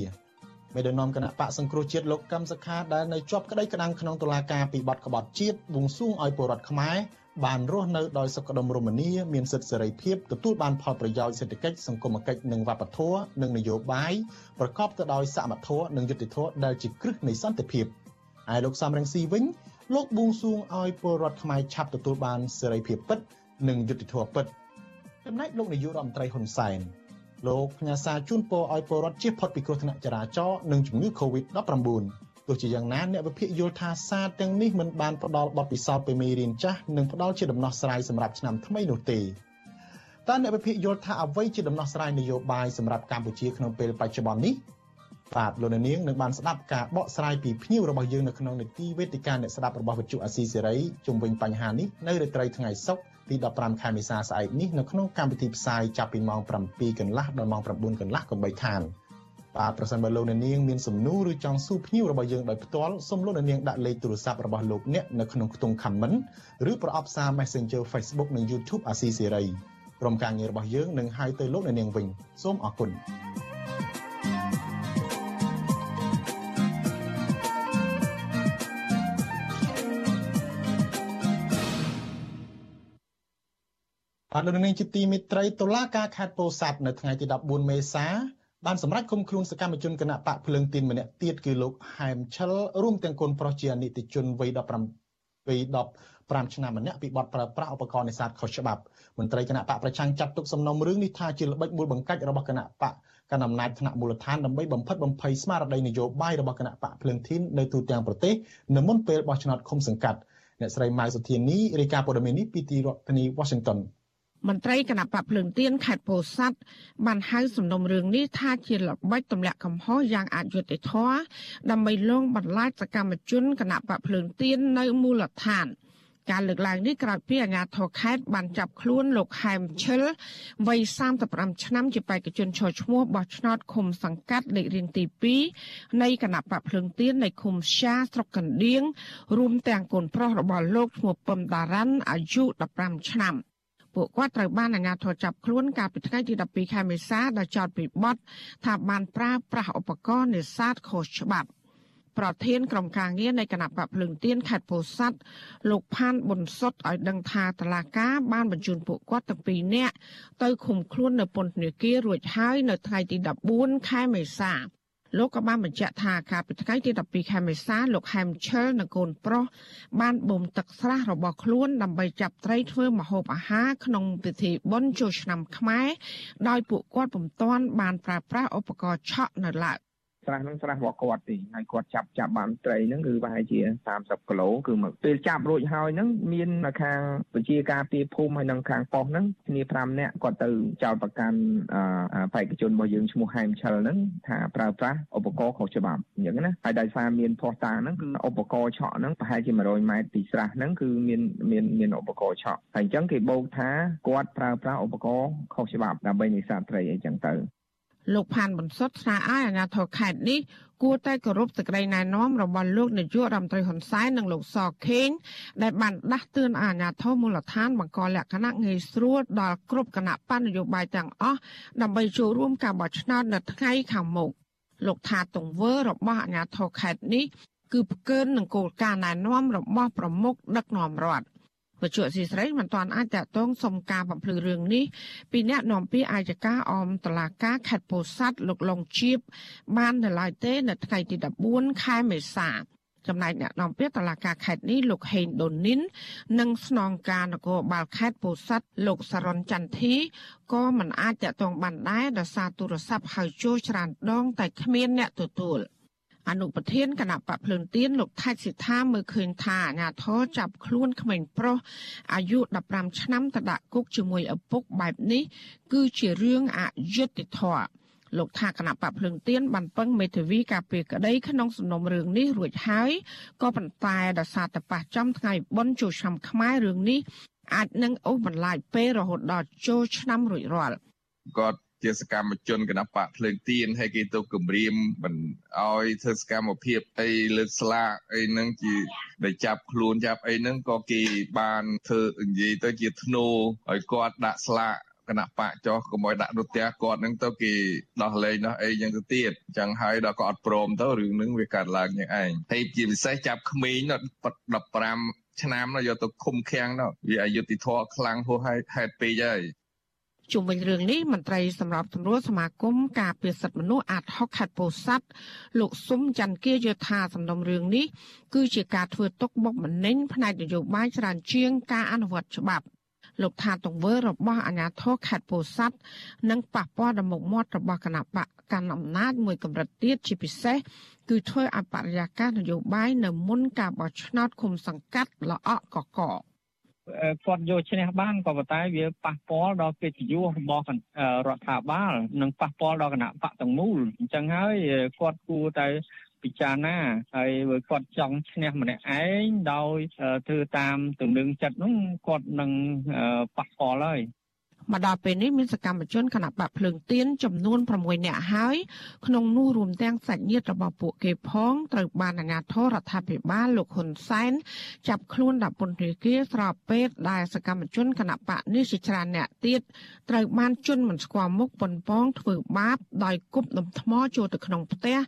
មេដឹកនាំគណៈបកសង្គ្រោះជាតិលោកកឹមសុខាដែលនៅជាប់ក្តីក្តាំងក្នុងតុលាការពីបទក្បត់ជាតិបួងសួងឲ្យពលរដ្ឋខ្មែរបានរស់នៅដោយសុខដុមរមនាមានសិទ្ធិសេរីភាពទទួលបានផលប្រយោជន៍សេដ្ឋកិច្ចសង្គមគិច្ចនិងវប្បធម៌និងនយោបាយប្រកបទៅដោយសមធម៌និងយុត្តិធម៌ដែលជាគ្រឹះនៃសន្តិភាពឯលោកសំរងស៊ីវិញ លោកបួងសួងឲ្យពលរដ្ឋខ្មែរឆាប់ទទួលបានសេរីភាពពិត និងយុត្តិធម៌ពិតចំណែកលោកនាយករដ្ឋមន្ត្រីហ៊ុនសែនលោកផ្ញើសារជូនពរឲ្យពលរដ្ឋជៀសផុតពីគ្រោះថ្នាក់ចរាចរណ៍និងជំងឺ Covid-19 ទោះជាយ៉ាងណាអ្នកវិភាគយល់ថាសារទាំងនេះមិនបានផ្ដល់បទពិសោធន៍ពីមេរៀនចាស់និងផ្ដល់ជាដំណោះស្រាយសម្រាប់ឆ្នាំថ្មីនោះទេតើអ្នកវិភាគយល់ថាអ្វីជាដំណោះស្រាយនយោបាយសម្រាប់កម្ពុជាក្នុងពេលបច្ចុប្បន្ននេះ បាទលោកនាងនឹងបានស្ដាប់ការបកស្រាយពីភ្ញៀវរបស់យើងនៅក្នុងនីតិវេទិកាអ្នកស្ដាប់របស់វិទ្យុអាស៊ីសេរីជុំវិញបញ្ហានេះនៅរាត្រីថ្ងៃសុក្រទី15ខែមេសាស្អែកនេះនៅក្នុងកម្មវិធីផ្សាយចាប់ពីម៉ោង7កន្លះដល់ម៉ោង9កន្លះកុំបីខានបាទប្រសិនបើលោកអ្នកនាងមានសំណួរឬចង់សួរភ្ញៀវរបស់យើងដោយផ្ទាល់សូមលោកអ្នកនាងដាក់លេខទូរស័ព្ទរបស់លោកអ្នកនៅក្នុងខ្ទង់ comment ឬប្រអប់សារ Messenger Facebook និង YouTube អាស៊ីសេរីក្រុមការងាររបស់យើងនឹងហៅទៅលោកអ្នកនាងវិញសូមអរគុណ បាទលោកនាងជាទីមេត្រីតុលាការខេត្តពោធិ៍សាត់នៅថ្ងៃទី14មេសាបានសម្រេចឃុំខ្លួនសកម្មជនគណៈបកភ្លើងទីនម្នាក់ទៀតគឺលោកហែមឆិលរួមទាំងកូនប្រុសជាអនិច្ចជនវ័យ15វ័យ15ឆ្នាំម្នាក់ពីបទប្រើប្រាស់ឧបករណ៍នេសាទខុសច្បាប់មន្ត្រីគណៈបកប្រឆាំងចាត់ទុកសំណុំរឿងនេះថាជាល្បិចមូលបង្កាច់របស់គណៈបកកណ្ដាលអំណាចថ្នាក់មូលដ្ឋានដើម្បីបំផិតបំភ័យស្មារតីនយោបាយរបស់គណៈបកភ្លើងធីននៅទូទាំងប្រទេសនៅមុនពេលបោះឆ្នោតឃុំសង្កាត់អ្នកស្រីម៉ៅសុធានីរាយការណ៍ព័ត៌មាននេះពីទីរដ្ឋធានី Washington មន្ត្រីគណៈបកភ្លើងទៀនខេត្តពោធិ៍សាត់បានហៅសំណុំរឿងនេះថាជាល្បិចទម្លាក់កំហុសយ៉ាងអយុត្តិធម៌ដើម្បីលងបន្លាចសកម្មជនគណៈបកភ្លើងទៀននៅមូលដ្ឋានការលើកឡើងនេះក្រោយពីអាជ្ញាធរខេត្តបានចាប់ខ្លួនលោកហែមឈិលវ័យ35ឆ្នាំជាបេក្ខជនឈរឈ្មោះបោះឆ្នោតឃុំសង្កាត់លេខរៀងទី2នៃគណៈបកភ្លើងទៀននៃឃុំសាស្រុកកណ្ដៀងរួមទាំងកូនប្រុសរបស់លោកឈ្មោះពឹមតារ៉ាន់អាយុ15ឆ្នាំ ពួកគាត់ត្រូវបានអាជ្ញាធរចាប់ខ្លួនកាលពីថ្ងៃទី12ខែមេសាដោយចោទពីបទថាបានប្រើប្រាស់ឧបករណ៍នេសាទខុសច្បាប់ប្រធានក្រុមការងារនៃគណៈបកភ្លើងទៀនខេត្តពោធិ៍សាត់លោកផានប៊ុនសុតឲ្យដឹងថាតឡាកាបានបញ្ជូនពួកគាត់ទាំងពីរនាក់ទៅឃុំខ្លួននៅពន្ធនាគាររួចហើយនៅថ្ងៃទី14ខែមេសា លោកក៏បានបញ្ជាក់ថាកាលពីថ្ងៃទី12ខែមេសាលោកហែមឈិលនិងកូនប្រុសបានបូមទឹកស្រះរបស់ខ្លួនដើម្បីចាប់ត្រីធ្វើម្ហូបអាហារក្នុងពិធីបុណ្យចូលឆ្នាំខ្មែរដោយពួកគាត់ពុំទាន់បានប្រើប្រាស់ឧបករណ៍ឆក់នៅឡើយ ស្រះហ្នឹងស្រះរបស់គាត់ទេហើយគាត់ចាប់ចាប់បានត្រីហ្នឹងគឺប្រហែលជា30គីឡូគឺមកពេលចាប់រួចហើយហ្នឹងមាននៅខាងពជាការពីភូមិហើយនឹងខាងប៉ុស្តិ៍ហ្នឹងគ្នា5នាក់គាត់ទៅចោទប្រកាន់បេក្ខជនរបស់យើងឈ្មោះហែមឆិលហ្នឹងថាប្រើប្រាស់ឧបករណ៍ខុសច្បាប់អញ្ចឹងណាហើយដោយសារមានភស្តុតាងហ្នឹងគឺឧបករណ៍ឆក់ហ្នឹងប្រហែលជា100ម៉ែត្រពីស្រះហ្នឹងគឺមានមានមានឧបករណ៍ឆក់ហើយអញ្ចឹងគេបោកថាគាត់ប្រើប្រាស់ឧបករណ៍ខុសច្បាប់ដើម្បីនេសាទត្រីអីចឹងទៅ លោកផានបន្សុតស្នើឲ្យអាជ្ញាធរខេត្តនេះគួរតែគោរពសេចក្តីណែនាំរបស់លោកនាយករដ្ឋមន្ត្រីហ៊ុនសែននិងលោកសខេងដែលបានដាស់តឿនអាជ្ញាធរមូលដ្ឋានបង្កលក្ខណៈងាយស្រួលដល់គ្រប់គណៈបញ្ញយោបាយទាំងអស់ដើម្បីចូលរួមការបោះឆ្នោតនៅថ្ងៃខាងមុខលោកថាទង្វើរបស់អាជ្ញាធរខេត្តនេះគឺផ្កើននឹងគោលការណ៍ណែនាំរបស់ប្រមុខដឹកនាំរដ្ឋ វិទ្យុស៊ីស្រីមិនទាន់អាចតតងសុំការបំភ្លឺរឿងនេះពីអ្នកនាំពាក្យអាយកាអមតឡាការខេត្តពោធិ៍សាត់លោកលងជីបបាននៅឡើយទេ នៅថ្ងៃទី14ខែមេសាចំណែកអ្នកនាំពាក្យតុលាការខេត្តនេះលោកហេងដូនីននិងស្នងការនគរបាលខេត្តពោធិ៍សាត់លោកសរនចន្ទធីក៏មិនអាចតាក់ទងបានដែរដោយសារទូរស័ព្ទហៅចូលច្រើនដងតែគ្មានអ្នកទទួល អនុប្រធានគណៈបកភ្លើងទៀនលោកថៃសិដ្ឋាមើលឃើញថាអាញាធរចាប់ខ្លួនក្មេងប្រុសអាយុ15ឆ្នាំទៅដាក់គុកជាមួយឪពុកបែបនេះ គឺជារឿងអយុត្តិធម៌លោកថាគណៈបកភ្លឹងទៀនបានពឹងមេធាវីការពារក្តីក្នុងសំណុំរឿងនេះរួចហើយក៏ប៉ុន្តែដោយសារតែប៉ះចំថ្ងៃបុណ្យចូលឆ្នាំខ្មែររឿងនេះអាចនឹងអូសបន្លាយពេលរហូតដល់ចូលឆ្នាំរួចរាល់គាត់ ជាសកម្មជនគណៈបកភ្លើងទៀនហើយគេទៅគម្រាមមិនឲ្យធ្វើសកម្មភាពអីលើកស្លាកអីហ្នឹងជាដែលចាប់ខ្លួនចាប់អីហ្នឹងក៏គេបានធ្វើនិយាយទៅជាធ្នូឲ្យគាត់ដាក់ស្លាកគណៈបកចោះកុំឲ្យដាក់រត់ផ្ទះគាត់នឹងទៅគេដោះលែងដោះអីយ៉ាងទៅទៀតអញ្ចឹងហើយដល់គាត់អត់ព្រមទៅរឿងនឹងវាកាត់ឡើងយ៉ាងឯងហើយជាពិសេសចាប់ក្មេង15ឆ្នាំនោះយកទៅឃុំឃាំងនោះវាអយុត្តិធម៌ខ្លាំងហួសហេតុពេកហើយ ជុំវិញរឿងនេះមន្ត្រីសម្របសម្រួលសមាគមការពារសិទ្ធិមនុស្សអាត6ខេត្តពោធិ៍សាត់លោកស៊ុំច័ន្ទគាយថាសំណុំរឿងនេះគឺជាការធ្វើទុកបុកម្នេញផ្នែកនយោបាយច្រើនជាងការអនុវត្តច្បាប់លោកថាទង្វើរបស់អាជ្ញាធរខេត្តពោធិ៍សាត់និងប៉ះពាល់ដល់មុខមាត់របស់គណៈបកកាន់អំណាចមួយកម្រិតទៀតជាពិសេសគឺធ្វើឲ្យបរិយាកាសនយោបាយនៅមុនការបោះឆ្នោតឃុំសង្កាត់ល្អក់កក គាត់យកឈ្នះបានក៏ប៉ុន្តែវាប៉ះពាល់ដល់កិត្តិយសរបស់រដ្ឋាភិបាលនិងប៉ះពាល់ដល់គណៈបកទាំងមូលអញ្ចឹងហើយគាត់គួរតែពិចារណាហើយបើគាត់ចង់ឈ្នះម្នាក់ឯងដោយធ្វើតាមទំនឹងចិត្តនោះគាត់នឹងប៉ះពាល់ហើយ មកដល់ពេលនេះមានសកម្មជនគណៈបកភ្លើងទៀនចំនួន6នាក់ហើយក្នុងនោះរួមទាំងសាច់ញាតិរបស់ពួកគេផងត្រូវបានអាជ្ញាធររដ្ឋាភិបាលលោកហ៊ុនសែនចាប់ខ្លួនដាក់ពន្ធនាគារស្របពេលដែលសកម្មជនគណៈបកនេះជាច្រើនអ្នកទៀតត្រូវបានជន់មិនស្គាល់មុខប៉ុនប៉ងធ្វើបាបដោយគប់ដុំថ្មចូលទៅក្នុងផ្ទះ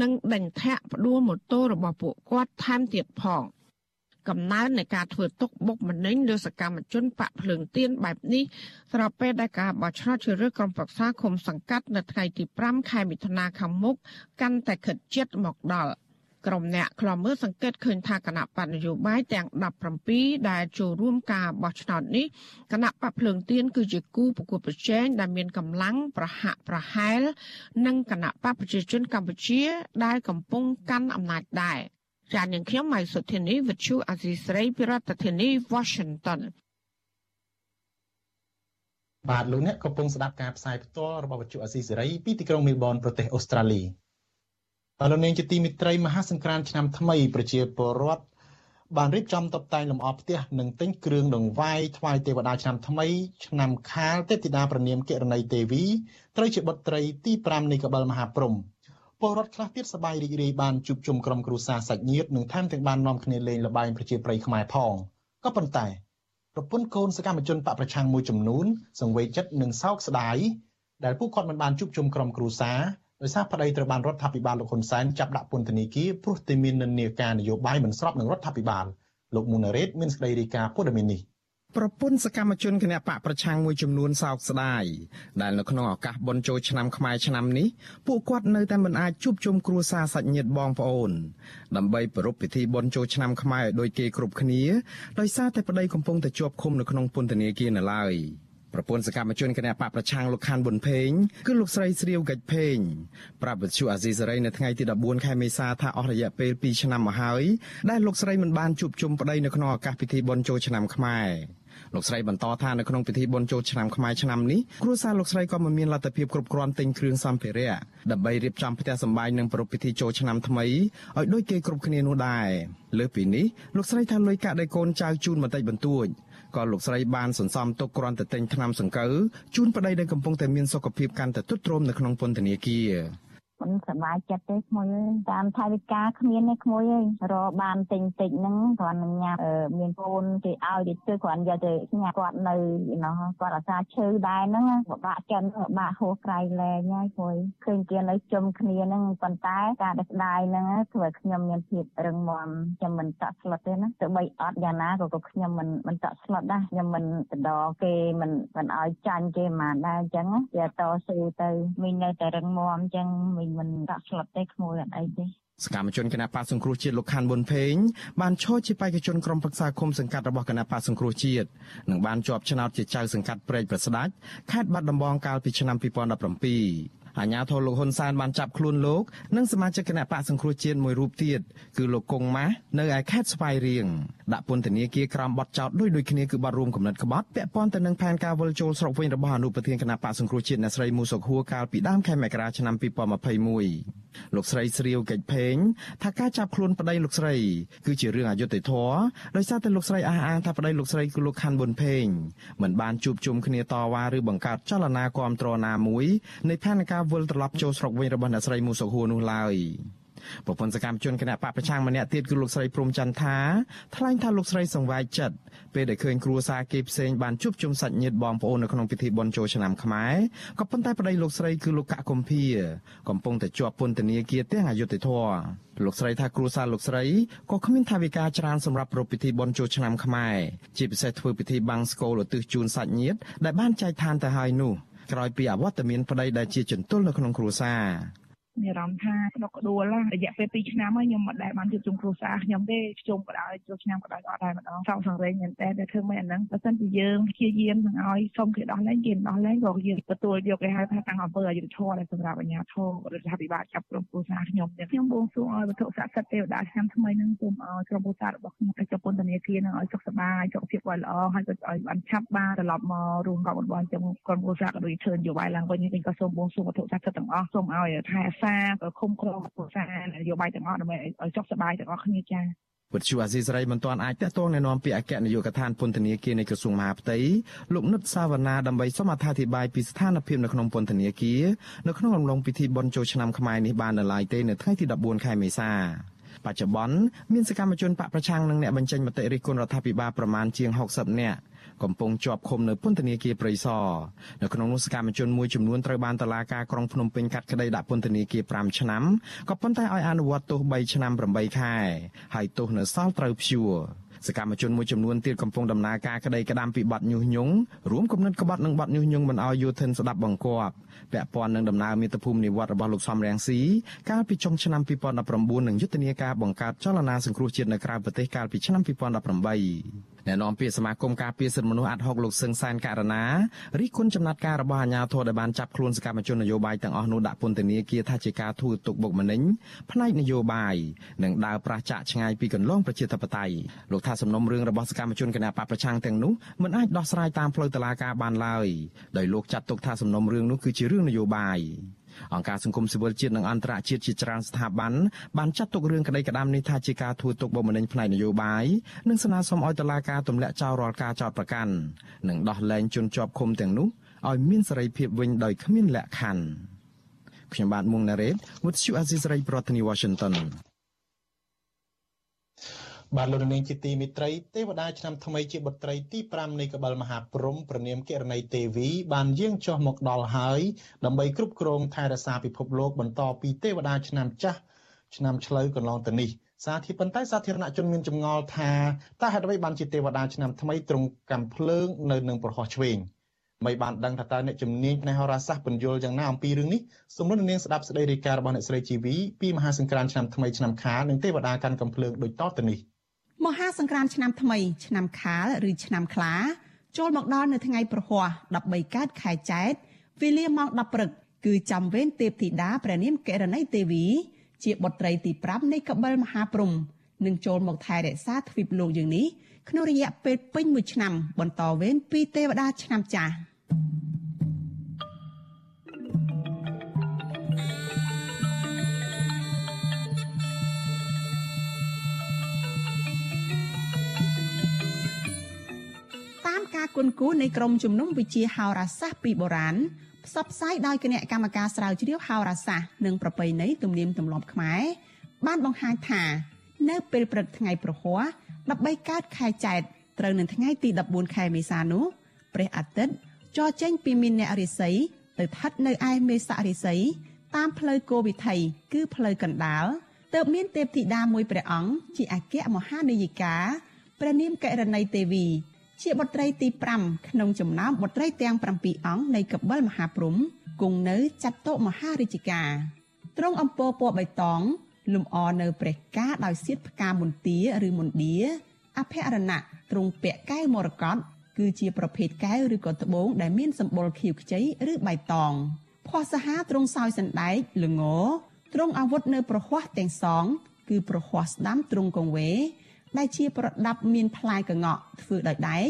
និងដេញធាក់ផ្ដួលម៉ូតូរបស់ពួកគាត់ថែមទៀតផង កំណើននៃការធ្វើទុកបុកម្នេញលើសកម្មជនបកភ្លើងទៀនបែបនេះស្របពេលដែលការបោះឆ្នោតជ្រើសរើសក្រុមប្រឹក្សាឃុំសង្កាត់នៅថ្ងៃទី5ខែមិថុនាខាងមុខកាន់តែខិតជិតមកដល់ក្រុមអ្នកខ្លំមើលសង្កេតឃើញថាគណៈបកនយោបាយទាំង17ដែលចូលរួមការបោះឆ្នោតនេះគណៈបកភ្លើងទៀនគឺជាគូប្រកួតប្រជែងដែលមានកម្លាំងប្រហាក់ប្រហែល និងគណៈបកប្រជាជនកម្ពុជាដែលកំពុងកាន់អំណាចដែរ ចាននាងខ្ញុំម៉ៃសុធានីវិទ្យុអាស៊ីស្រីពីរដ្ឋធានី Washington បាទលោកអ្នកកំពុងស្ដាប់ការផ្សាយផ្ទាល់របស់វិទ្យុអាស៊ីសេរីពីទីក្រុងមេលប៊នប្រទេសអូស្ត្រាលីបាទលោកនាងជាទីមិត្តរីមហាសង្ក្រាន្តឆ្នាំថ្មីប្រជាពលរដ្ឋបានរៀបចំតុបតែងលម្អផ្ទះនិងទិញគ្រឿងដង្វាយថ្វាយទេវតាឆ្នាំថ្មីឆ្នាំខាលទេពធីតាប្រណាមកិរណីទេវីត្រូវជាបុត្រីទី5នៃកបិលមហាព្រំ ពលរដ្ឋខ្លះទៀតសប្បាយរីករាយបានជួបជុំក្រុមគ្រួសារសាច់ញាតិនិងថែមទាំងបាននាំគ្នាលេងល្បែងប្រជាប្រិយខ្មែរផងក៏ប៉ុន្តែប្រពន្ធកូនសកម្មជនបកប្រឆាំងមួយចំនួនសង្វេគចិត្តនិងសោកស្ដាយដែលពួកគាត់មិនបានជួបជុំក្រុមគ្រួសារដោយសារប្តីត្រូវបានរដ្ឋាភិបាលលោកហ៊ុនសែនចាប់ដាក់ពន្ធនាគារព្រោះតែមាននិន្នាការនយោបាយមិនស្របនឹងរដ្ឋាភិបាលលោកមុនរ៉េតមានសេចក្តីរាយការណ៍ព័ត៌មាននេះ ប្រពន្ធសកម្មជនគណៈបកប្រឆាំងមួយចំនួនសោកស្ដាយដែលនៅក្នុងឱកាសបុណ្យចូលឆ្នាំខ្មែរឆ្នាំនេះពួកគាត់នៅតែមិនអាចជួបជុំគ្រួសារសាច់ញាតិបងប្អូនដើម្បីប្រារព្ធពិធីបុណ្យចូលឆ្នាំខ្មែរដោយគេគ្រប់គ្នាដោយសារតែប្តីកំពុងតែជាប់ឃុំនៅក្នុងពន្ធនាគារនៅឡើយប្រពន្ធសកម្មជនគណៈបកប្រឆាំងលោកខានប៊ុនផេងគឺលោកស្រីស្រាវកិច្ចផេងប្រាប់វិទ្យុអាស៊ីសេរីនៅថ្ងៃទី14ខែមេសាថាអស់រយៈពេល2ឆ្នាំមកហើយដែលលោកស្រីមិនបានជួបជុំប្តីនៅក្នុងឱកាសពិធីបុណ្យចូលឆ្នាំខ្មែរ លោកស្រីបន្តថានៅក្នុងពិធីបុណ្យចូលឆ្នាំខ្មែរឆ្នាំនេះគ្រួសារលោកស្រីក៏មិនមានលទ្ធភាពគ្រប់គ្រាន់ទិញគ្រឿងសម្ភារៈដើម្បីរៀបចំផ្ទះសម្បែងនិងប្រារព្ធពិធីចូលឆ្នាំថ្មីឲ្យដូចគេគ្រប់គ្នានោះដែរលើពីនេះលោកស្រីថាលុយកាក់ដែលកូនចៅជូនបន្តិចបន្តួចក៏លោកស្រីបានសន្សំទុកគ្រាន់តែទិញថ្នាំសង្កូវជូនប្តីដែលកំពុងតែមានសុខភាពកាន់តែទ្រុឌទ្រោមនៅក្នុងពន្ធនាគារ មិនសប្បាយចិត្តទេក្មួយអើយតាមថវិកាគ្មានទេក្មួយអើយរកបានទិញតិចហ្នឹងគ្រាន់នឹងញ៉ាំមានកូនគេឲ្យទៅធ្វើគ្រាន់យកទៅញ៉ាំគាត់នៅណោះគាត់អាសាឈឺដែរហ្នឹងបបាក់ចិនបបាក់ហួសក្រៃលែងហើយក្មួយឃើញគេនៅជុំគ្នាហ្នឹងប៉ុន្តែការដឹកស្ដាយហ្នឹងធ្វើឲ្យខ្ញុំមានភាពរឹងមាំខ្ញុំមិនតក់ស្លុតទេណាទោះបីអត់យ៉ាងណាក៏ក៏ខ្ញុំមិនមិនតក់ស្លុតដែរខ្ញុំមិនដដគេមិនមិនឲ្យចាញ់គេហ្មងដែរអញ្ចឹងវាតស៊ូទៅមីងនៅតែរឹងមាំអញ្ចឹងមីងមិនដាក់ស្លុតទេក្មួយអត់អីទេសកម្មជនគណៈបកសង្គ្រោះជាតិលោកខាន់ប៊ុនផេងបានឈរជាបេក្ខជនក្រុមប្រឹក្សាគុំសង្កាត់របស់គណៈបកសង្គ្រោះជាតិនិងបានជាប់ឆ្នោតជាចៅសង្កាត់ព្រែកប្រស្ដាច់ខេត្តបាត់ដំបងកាលពីឆ្នាំ2017អាញាធរលោកហ៊ុនសែនបានចាប់ខ្លួនលោកនិងសមាជិកគណៈបកសង្គ្រោះជាតិមួយរូបទៀតគឺលោកកុងម៉ាស់នៅឯខេត្តស្វាយរៀង ដាក់ពន្ធនាគារក្រោមបទចោទដូចដូចគ្នាគឺបទរួមគំនិតក្បត់ពាក់ព័ន្ធទៅនឹងផែនការវិលចូលស្រុកវិញរបស់អនុប្រធានគណៈបកសង្គ្រោះជាតិអ្នកស្រីមូសុខហួរកាលពីដើមខែមករាឆ្នាំ2021លោកស្រីស្រាវកិច្ចភេងថាការចាប់ខ្លួនប្តីលោកស្រីគឺជារឿងអយុត្តិធម៌ដោយសារតែលោកស្រីអះអាងថាប្តីលោកស្រីគឺលោកខាន់ប៊ុនភេងមិនបានជួបជុំគ្នាតវ៉ាឬបង្កើតចលនាគាំទ្រណាមួយនៃផែនការវិលត្រឡប់ចូលស្រុកវិញរបស់អ្នកស្រីមូសុខហួរនោះឡើយ ប្រពន្ធសកម្មជនគណៈបកប្រឆាំងម្នាក់ទៀតគឺលោកស្រីព្រំច័ន្ទថាថ្លែងថាលោកស្រីសង្វាយចិត្តពេលដែលឃើញគ្រួសារគេផ្សេងបានជួបជុំសាច់ញាតិបងប្អូននៅក្នុងពិធីបុណ្យចូលឆ្នាំខ្មែរក៏ប៉ុន្តែប្តីលោកស្រីគឺលោកកកកំភៀកំពុងតែជាប់ពន្ធនាគារទាំងអយុធធរលោកស្រីថាគ្រួសារលោកស្រីក៏គ្មានថាវិការច្រើនសម្រាប់ប្រពៃពិធីបុណ្យចូលឆ្នាំខ្មែរជាពិសេសធ្វើពិធីបាំងស្គរឧទ្ទិសជូនសាច់ញាតិដែលបានចែកឋានទៅហើយនោះក្រោយពីអវត្តមានប្តីដែលជាចន្ទុលនៅក្នុងគ្រួសារ មានអារម្មណ៍ថាក្តុកក្តួលរយៈពេល2ឆ្នាំហើយខ្ញុំមិនដែលបានជួបជុំគ្រួសារខ្ញុំទេជុំក៏ដោយជួបឆ្នាំក៏ដោយអត់ដែរម្ដងសងសង្រេងមែនតើតែធ្វើមិនអាហ្នឹងបើសិនជាយើងព្យាយាមនឹងឲ្យសុំគេដោះលែងគេដោះលែងក៏យើងទទួលយកគេហៅថាតាំងអំពើអយុធធម៌ដែលសម្រាប់អាជ្ញាធររដ្ឋាភិបាលចាប់ក្រុមគ្រួសារខ្ញុំទៀតខ្ញុំបួងសួងឲ្យវត្ថុស័ក្តិសិទ្ធិទេវតាឆ្នាំថ្មីហ្នឹងសូមឲ្យក្រុមគ្រួសាររបស់ខ្ញុំទៅចុះពន្ធនាគារនឹងឲ្យសុខសប្បាយសុខភាពឲ្យល្អហើយក៏ឲ្យបានឆាប់បានត្រឡប់មករួមកប់របស់ខ្ញុំក្រុមគ្រួសារក៏ដូចធ្វើនយោបាយឡើងវិញវិញក៏សូមបួងសួងវត្ថុស័ក្តិសិទ្ធិទាំងអស់សូមឲ្យថែអាសាក៏គុំក្រមគ្រួសារនយោបាយទាំងអស់ដើម្បីឲ្យចុះសប្បាយទាំងអស់គ្នាចា៎វិទ្យុអាស៊ីសេរីមិនទាន់អាចតាក់ទងណែនាំពីអគ្គនាយកដ្ឋានពន្ធនាគារនៃក្រសួងមហាផ្ទៃលោកនុតសាវណ្ណាដើម្បីសូមអត្ថាធិប្បាយពីស្ថានភាពនៅក្នុងពន្ធនាគារនៅក្នុងអំឡុងពិធីបុណ្យចូលឆ្នាំខ្មែរនេះបាននៅឡើយទេនៅថ្ងៃទី14ខែមេសាបច្ចុប្បន្នមានសកម្មជនបកប្រឆាំងនិងអ្នកបញ្ចេញមតិរិះគន់រដ្ឋាភិបាលប្រមាណជាង60នាក់ កំពុងជាប់ឃុំនៅពន្ធនាគារព្រៃសរនៅក្នុងនោះសកម្មជនមួយចំនួនត្រូវបានតុលាការក្រុងភ្នំពេញកាត់ក្តីដាក់ពន្ធនាគារ5ឆ្នាំក៏ប៉ុន្តែឲ្យអនុវត្តទោស3ឆ្នាំ8ខែហើយទោសនៅសល់ត្រូវព្យួរ សកម្មជនមួយចំនួនទៀតកំពុងដំណើរការក្តីក្តាមពីបទញុះញង់រួមគំនិតក្បត់នឹងបទញុះញង់មិនឲ្យយោធិនស្ដាប់បង្គាប់ពាក់ព័ន្ធនឹងដំណើរមាតុភូមិនិវត្តរបស់លោកសំរងស៊ីកាលពីចុងឆ្នាំ2019និងយុទ្ធនាការបង្កើតចលនាសង្គ្រោះជាតិនៅក្រៅប្រទេសកាលពីឆ្នាំ2018អ្នកនាំពាក្យសមាគមការពារសិទ្ធិមនុស្សអាត់ហុកលោកសឹងសានករណារិះគន់ចំណាត់ការរបស់អាជ្ញាធរដែលបានចាប់ខ្លួនសកម្មជននយោបាយទាំងអស់នោះដាក់ពន្ធនាគារថាជាការធ្វើទុកបុកម្នេញផ្នែកនយោបាយនិងដើរប្រឆាចឆ្ងាយពីកន្លងប្រជាធិបតេយ្យលោកថាសំណុំរឿងរបស់សកម្មជនគណបកប្រឆាំងទាំងនោះមិនអាចដោះស្រាយតាមផ្លូវតុលាការបានឡើយដោយលោកចាត់ទុកថាសំណុំរឿងនោះគឺជារឿងនយោបាយអង្គការសង្គមស៊ីវិលជាតិនិងអន្តរជាតិជាច្រើនស្ថាប័នបានចាត់ទុករឿងក្តីក្តាមនេះថាជាការធ្វើទុកបុកម្នេញផ្នែកនយោបាយនិងស្នើសុំឲ្យតុលាការទម្លាក់ចោលរាល់ការចោទប្រកាន់និងដោះលែងជនជាប់ឃុំទាំងនោះឲ្យមានសេរីភាពវិញដោយគ្មានលក្ខខណ្ឌខ្ញុំបាទមុងណារ៉េត With you Aziz Ray ប្រធានាទី Washington បាទលោកនាងជាទីមិត្តរីទេវតាឆ្នាំថ្មីជាបុត្រីទី5នៃកបិលមហាព្រំប្រនាមគរណីទេវីបានយាងចុះមកដល់ហើយដើម្បីគ្រប់គ្រងថែរក្សាពិភពលោកបន្តពីទេវតាឆ្នាំចាស់ឆ្នាំឆ្លូវកន្លងទៅនេះសាធារប៉ុន្តែសាធារណជនមានចម្ងល់ថាតើហេតុអ្វីបានជាទេវតាឆ្នាំថ្មីទ្រង់កំភ្លើងនៅនឹងប្រហោះឆ្វេងមិនបានដឹងថាតើអ្នកជំនាញផ្នែកហោរាសាស្ត្របញ្យល់យ៉ាងណាអំពីរឿងនេះសូមលោកនាងស្ដាប់សេចក្តីរាយការណ៍របស់អ្នកស្រីជីវីពីមហាសង្គ្រាមឆ្នាំថ្មីឆ្នាំខាលនិងទេវតាកាន់កំភ្លើងដូចតទៅនេះ។ មហាសង្គ្រាមឆ្នាំថ្មីឆ្នាំខាលឬឆ្នាំខ្លាចូលមកដល់នៅថ្ងៃប្រហ័ស13កើតខែចែកវេលាម៉ោង10ព្រឹកគឺចាំវេនទេពធីតាព្រះនាមកិរណីទេវី ជាបុត្រីទី5នៃកបិលមហាព្រំនឹងចូលមកថែរក្សាទ្វីបលោកយើងនេះក្នុងរយៈពេលពេញមួយឆ្នាំបន្តវេនពីទេវតាឆ្នាំចាស់ គុនគូនៃក្រមជំនុំវិជាហោរាសាស្ត្រពីបុរាណផ្សព្វផ្សាយដោយគណៈកម្មការស្រាវជ្រាវហោរាសាស្ត្រនិងប្រពៃណីទំនៀមទម្លាប់ខ្មែរបានបង្ហាញថា នៅពេលព្រឹកថ្ងៃប្រហ័ស13កើតខែចែកត្រូវនឹងថ្ងៃទី14ខែមេសានោះព្រះអាទិត្យចរចេញពីមីនអ្នករិស័យទៅស្ថិតនៅឯមេសរិស័យតាមផ្លូវគោវិថីគឺផ្លូវកណ្ដាលទើបមានទេពធីតាមួយព្រះអង្គជាអគ្គមហានាយិកាព្រះនាមកិរណីទេវី ជាបុត្រីទី5ក្នុងចំណោមបុត្រីទាំង7អង្គនៃកបិលមហាព្រំគង់នៅចាត់តុមហារាជការទ្រង់អំពរពណ៌បៃតងលំអនៅព្រះការដោយសៀតផ្កាមន្ទាឬមន្ទាអភរណៈទ្រង់ពាក់កែវមរកតគឺជាប្រភេទកែវឬក៏ត្បូងដែលមានសម្បុរខៀវខ្ចីឬបៃតងភ័ស្សាហាទ្រង់សោយសណ្ដែកល្ងទ្រង់អាវុធនៅប្រហ័សទាំងសង គឺប្រហ័សស្ដាំទ្រង់កងវេ ដែលជាប្រដាប់មានផ្លែកងក់ធ្វើដោយដែក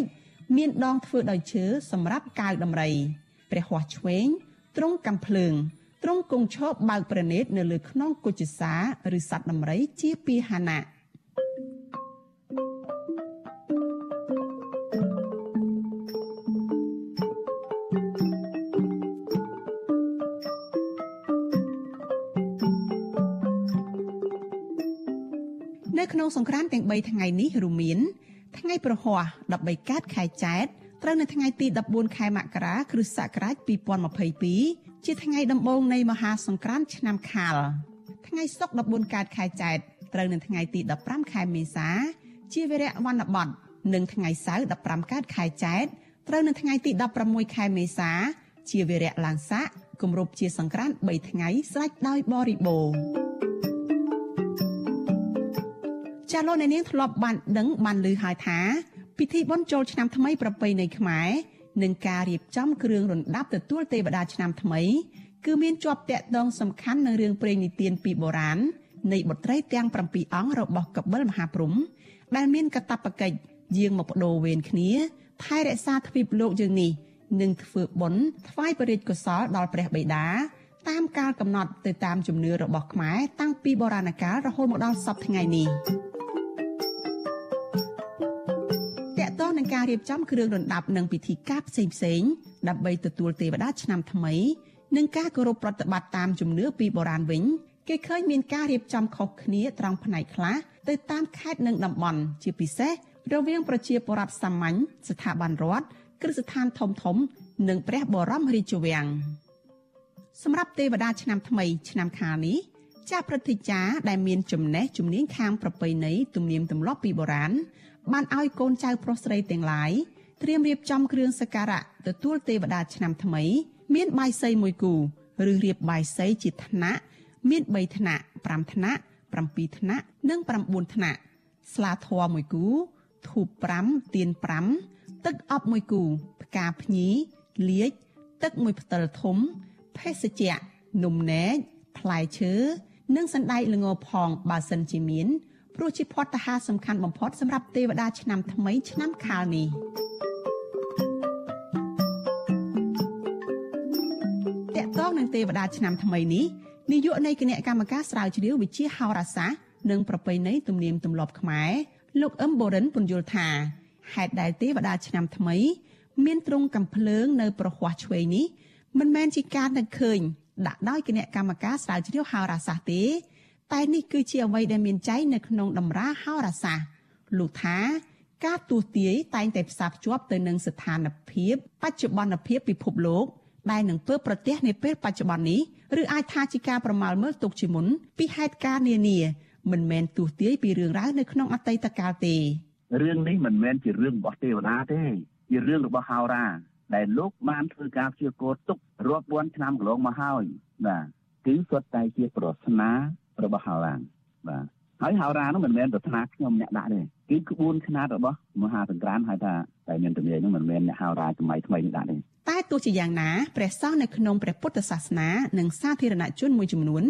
មានដងធ្វើដោយឈើសម្រាប់កាវដំរីព្រះហ័សឆ្វេងទ្រង់កំភ្លើងទ្រង់គង់ឈប់បើកប្រណេតនៅលើខ្នងគុជសាឬសត្វដំរីជាពីហានៈ នៅក្នុងសង្គ្រាមទាំង3ថ្ងៃនេះរួមមានថ្ងៃប្រហ័ស13កើតខែចែកត្រូវនៅថ្ងៃទី14ខែមករាគ្រិស្តសករាជ2022ជាថ្ងៃដំបូងនៃមហាសង្គ្រាមឆ្នាំខាលថ្ងៃសុក្រ14កើតខែចែកត្រូវនៅថ្ងៃទី15ខែមេសា ជាវីរៈវណ្ណបតនិងថ្ងៃសៅរ៍15កើតខែចែកត្រូវនៅថ្ងៃទី16ខែមេសា ជាវីរៈឡើងស័កគម្រប់ជាសង្គ្រាម3ថ្ងៃស្រេចដោយបរិបូរណ៍ ចាលោកអ្នកនាងធ្លាប់បានដឹងបានឮហើយថា ពិធីបុណ្យចូលឆ្នាំថ្មីប្រពៃណីខ្មែរនិងការរៀបចំគ្រឿងរណ្ដាប់ទទួលទេវតាឆ្នាំថ្មី គឺមានជាប់តាក់ទងសំខាន់នឹងរឿងព្រេងនិទានពីបុរាណនៃបុត្រីទាំង7អង្គរបស់កបិលមហាព្រំ ដែលមានកាតព្វកិច្ចយាងមកបដូរវេនគ្នាថែរក្សាទ្វីបលោកយើងនេះនិងធ្វើបុណ្យថ្វាយបរិយាកុសលដល់ព្រះបិតាតាមកាលកំណត់ទៅតាមជំនឿរបស់ខ្មែរតាំងពីបុរាណកាលរហូតមកដល់សពថ្ងៃនេះ ការរៀបចំគ្រឿងរណ្ដាប់និងពិធីការផ្សេងផ្សេងដើម្បីទទួលទេវតាឆ្នាំថ្មីនិងការគោរពប្រតិបត្តិតាមជំនឿពីបុរាណវិញគេឃើញមានការរៀបចំខុសគ្នាត្រង់ផ្នែកខ្លះទៅតាមខេត្តនិងតំបន់ជាពិសេសរវាងប្រជាពលរដ្ឋសាមញ្ញស្ថាប័នរដ្ឋគ្រឹះស្ថានធំធំ និងព្រះបរមរាជវាំងសម្រាប់ទេវតាឆ្នាំថ្មីឆ្នាំខាលនេះចាស់ព្រឹទ្ធាចារ្យដែលមានចំណេះជំនាញខាងប្រពៃណីទំនៀមទម្លាប់ពីបុរាណ បានឲ្យកូនចៅប្រុសស្រីទាំងឡាយត្រៀមរៀបចំគ្រឿងសក្ការៈទទួលទេវតាឆ្នាំថ្មី មានបាយសីមួយគូឬរៀបបាយសីជាថ្នាក់មាន3ថ្នាក់5ថ្នាក់7ថ្នាក់និង9ថ្នាក់ស្លាធម៌មួយគូធូប5ទៀន5ទឹកអប់មួយគូផ្កាភ្ញីលាជទឹកមួយផ្តិលធំភេសជ្ជៈនំនែកផ្លែឈើនិងសណ្ដែកល្ងផងបើសិនជាមាន ព្រោះជាភ័តហាសំខាន់បំផុតសម្រាប់ទេវតាឆ្នាំថ្មីឆ្នាំខាលនេះតកតងនឹងទេវតាឆ្នាំថ្មីនេះនាយកនៃគណៈកម្មការស្រាវជ្រាវវិជាហោរាសាស្ត្រនិងប្រពៃណីទំនៀមទម្លាប់ខ្មែរលោកអឹមបូរិនពន្យល់ថាហេតុដែលទេវតាឆ្នាំថ្មី មានទ្រង់កំភ្លើងនៅប្រហ័សឆ្វេងនេះមិនមែនជាការនឹកឃើញដាក់ដោយគណៈកម្មការស្រាវជ្រាវហោរាសាស្ត្រទេ តែនេះគឺជាអ្វីដែលមានចែងនៅក្នុងតម្រាហោរាសាស្ត្រលោកថា ការទូទាយតែងតែផ្សារភ្ជាប់ទៅនឹងស្ថានភាព បច្ចុប្បន្នភាពពិភពលោកដែលនឹងធ្វើប្រទះនាពេលបច្ចុប្បន្ននេះឬអាចថាជាការប្រមាលមើលទុកជាមុនពីហេតុការណ៍នានាមិនមែនទូទាយពីរឿងរ៉ាវនៅក្នុងអតីតកាលទេរឿងនេះមិនមែនជារឿងរបស់ទេវតាទេជារឿងរបស់ហោរាដែលលោកបានធ្វើការព្យាករទុករាប់ពាន់ឆ្នាំកន្លងមកហើយបាទគឺសុទ្ធតែជាប្រស្នា របស់ហោរាបាទហើយហោរានោះមិនមែនប្រាថ្នាខ្ញុំអ្នកដាក់ទេគឺក្បួនខ្នាតរបស់មហាសង្គ្រាមហៅថាតែមានទំនាយនោះមិនមែនអ្នកហោរាសម័យថ្មីនេះដាក់ទេតែទោះជាយ៉ាងណាព្រះសង្ឃនៅក្នុងព្រះពុទ្ធសាសនានិងសាធារណជនមួយចំនួន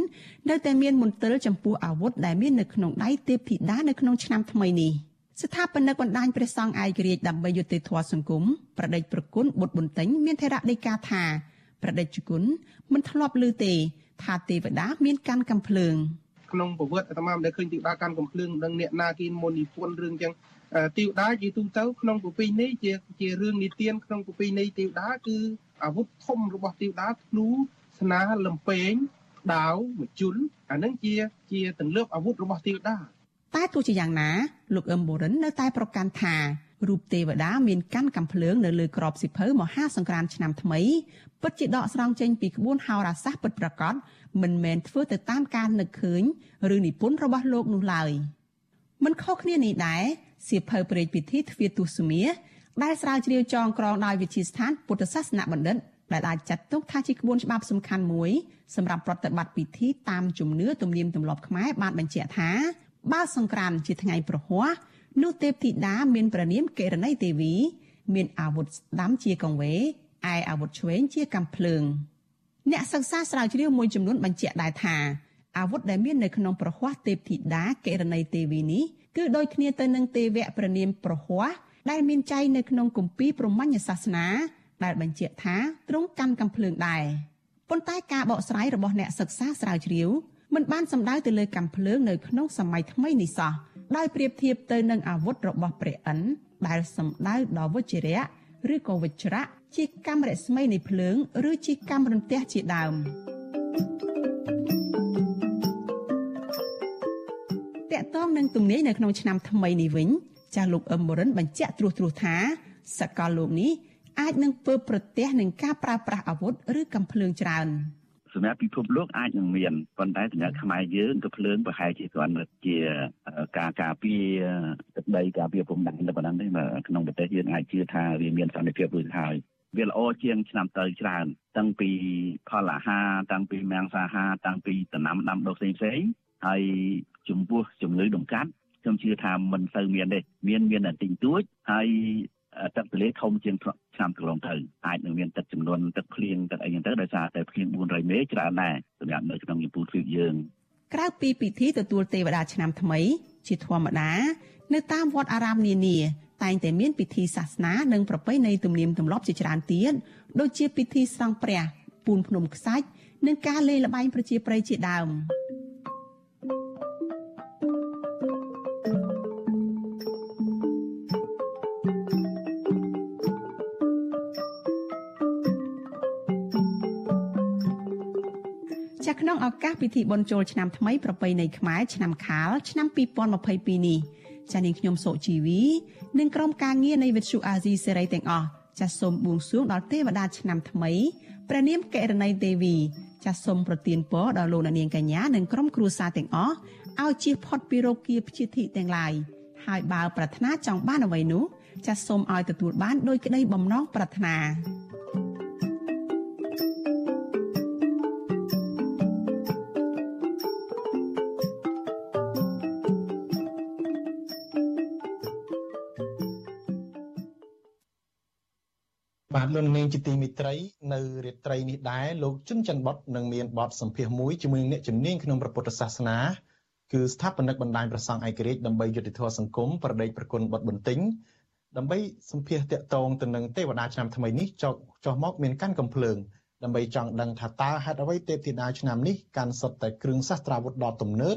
នៅតែមានមន្ទិលចំពោះអាវុធដែលមាននៅក្នុងដៃទេពធីតានៅក្នុងឆ្នាំថ្មីនេះស្ថាបនិកបណ្ដាញព្រះសង្ឃឯករាជ្យដើម្បីយុត្តិធម៌សង្គមប្រដេចប្រគុណបុត្របន្ទិញមានថេរដីកាថា ប្រដេចគុណមិនធ្លាប់ឮទេថាទេវតាមានកាន់កំភ្លើងក្នុងប្រវត្តិអាត្មាមិនដែលឃើញទីវតាកាន់កំភ្លើងនឹងអ្នកណាគេមុននិពន្ធរឿងចឹងទីវតាជាទូទៅក្នុងប្រពៃណីជាជារឿងនិទានក្នុងប្រពៃណីទីវតាគឺអាវុធធំរបស់ទីវតាធ្នូស្នាលំពែងដាវមជុលអានឹងជាជាទន្លើបអាវុធរបស់ទីវតាតែទោះជាយ៉ាងណាលោកអឹមបូរិននៅតែប្រកាន់ថា រូបទេវតាមានកាន់កំភ្លើងនៅលើក្របសិភៅមហាសង្គ្រាមឆ្នាំថ្មីពិតជាដកស្រង់ចេញពីក្បួនហោរាសាស្ត្រពិតប្រាកដមិនមែនធ្វើទៅតាមការនឹកឃើញឬនិពន្ធរបស់លោកនោះឡើយមិនខុសគ្នានេះដែរសៀវភៅព្រេងពិធីទ្វាទុសមាដែលស្រាវជ្រាវចងក្រងដោយវិទ្យាស្ថានពុទ្ធសាសនបណ្ឌិតដែលអាចចាត់ទុកថាជាក្បួនច្បាប់សំខាន់មួយសម្រាប់ប្រតិបត្តិពិធីតាមជំនឿទំនៀមទម្លាប់ខ្មែរបានបញ្ជាក់ថាបើសង្ក្រាន្តជាថ្ងៃប្រហ័ស នោះទេពធីតាមានព្រះនាមកិរណីទេវី មានអាវុធស្ដាំជាកង្វេឯអាវុធឆ្វេងជាកាំភ្លើងអ្នកសិក្សាស្រាវជ្រាវមួយចំនួនបញ្ជាក់ដែរថាអាវុធដែលមាននៅក្នុងប្រហ័សទេពធីតាកិរណីទេវីនេះគឺដូចគ្នាទៅនឹងទេវៈព្រះនាមប្រហ័សដែលមានចែងនៅក្នុងគម្ពីរព្រហ្មញ្ញសាសនា ដែលបញ្ជាក់ថាទ្រង់កាន់កំភ្លើងដែរប៉ុន្តែការបកស្រាយរបស់អ្នកសិក្សាស្រាវជ្រាវ មិនបានសំដៅទៅលើកំភ្លើងនៅក្នុងសម័យថ្មីនេះសោះដោយប្រៀបធៀបទៅនឹងអាវុធរបស់ព្រះឥន្ទដែលសំដៅដល់វជ្ជរៈឬក៏វិជ្ជរៈជាកម្មរស្មីនៃភ្លើង ឬជាកម្មរន្ទះជាដើមតកតងនឹងទំនាយនៅក្នុងឆ្នាំថ្មីនេះវិញចាស់លោកអឹមបរិនបញ្ជាក់ត្រួសត្រាសថាសកលលោកនេះអាចនឹងធ្វើប្រទះនឹងការប្រើប្រាស់អាវុធឬកំភ្លើងច្រើន សម្រាប់ពិភពលោកអាចនឹងមានប៉ុន្តែសម្រាប់ខ្មែរយើងក៏ភ្លើងប្រហែលជាគ្រាន់តែជាការការពារទឹកដីការពារព្រំដែនតែប៉ុណ្ណឹងទេក្នុងប្រទេសយើងអាចជឿថាវាមានសន្តិភាពរួចហើយវាល្អជាងឆ្នាំទៅច្រើនតាំងពីផលអាហារតាំងពីមាំងសាហារតាំងពីដំណាំដាំដុះផ្សេងផ្សេងហើយចំពោះជំងឺដង្កាត់ខ្ញុំជឿថាមិនសូវមានទេមានមានតែតិចតួចហើយ ទឹកទន្លេធំជាងឆ្នាំកន្លងទៅអាចនឹងមានទឹកចំនួនទឹកភ្លៀងទឹកអីចឹងទៅដោយសារតែភ្លៀង400មេច្រើនដែរសម្រាប់នៅក្នុងយពូទ្វីបយើងក្រៅពីពិធីទទួលទេវតាឆ្នាំថ្មី ជាធម្មតា នៅតាមវត្តអារាមនានាតែងតែមានពិធីសាសនានិងប្រពៃណីទំនៀមទម្លាប់ជាច្រើនទៀតដូចជាពិធីស្រង់ព្រះពូនភ្នំខ្សាច់និងការលេងល្បែងប្រជាប្រិយជាដើម ក្នុងឱកាសពិធីបុណ្យចូលឆ្នាំថ្មីប្រពៃណីខ្មែរឆ្នាំខាលឆ្នាំ2022នេះចានាងខ្ញុំសុជីវីនិងក្រុមការងារនៃវិទ្យុអាស៊ីសេរីទាំងអស់ចាសសូមបួងសួងដល់ទេវតាឆ្នាំថ្មីព្រះនាមកិរណីទេវីចាសសូមប្រទានពរដល់លោកនាងកញ្ញានិងក្រុមគ្រួសារទាំងអស់ឲ្យជៀសផុតពីរោគាព្យាធិទាំងឡាយហើយបើប្រាថ្នាចង់បានអ្វីនោះចាសសូមឲ្យទទួលបានដោយក្តីបំណងប្រាថ្នា បាទលោកនាងជាទីមិត្តរីនៅរាត្រីនេះដែរលោកជុនច័ន្ទបុតនឹងមានបទសម្ភាសន៍មួយជាមួយនឹងអ្នកជំនាញក្នុងព្រះពុទ្ធសាសនាគឺស្ថាបនិកបណ្ដាញប្រសង់ឯករាជ្យដើម្បីយុត្តិធម៌សង្គមប្រដេកប្រគុណបុតបន្ទិញដើម្បីសម្ភាសតាក់ទងទៅនឹងទេវតាឆ្នាំថ្មីនេះចុះចុះមកមានកាន់កំភ្លើងដើម្បីចង់ដឹងថាតើហេតុអ្វីទេពធីតាឆ្នាំនេះកាន់សុទ្ធតែគ្រឿងសស្ត្រាវុធដ៏ទំនើប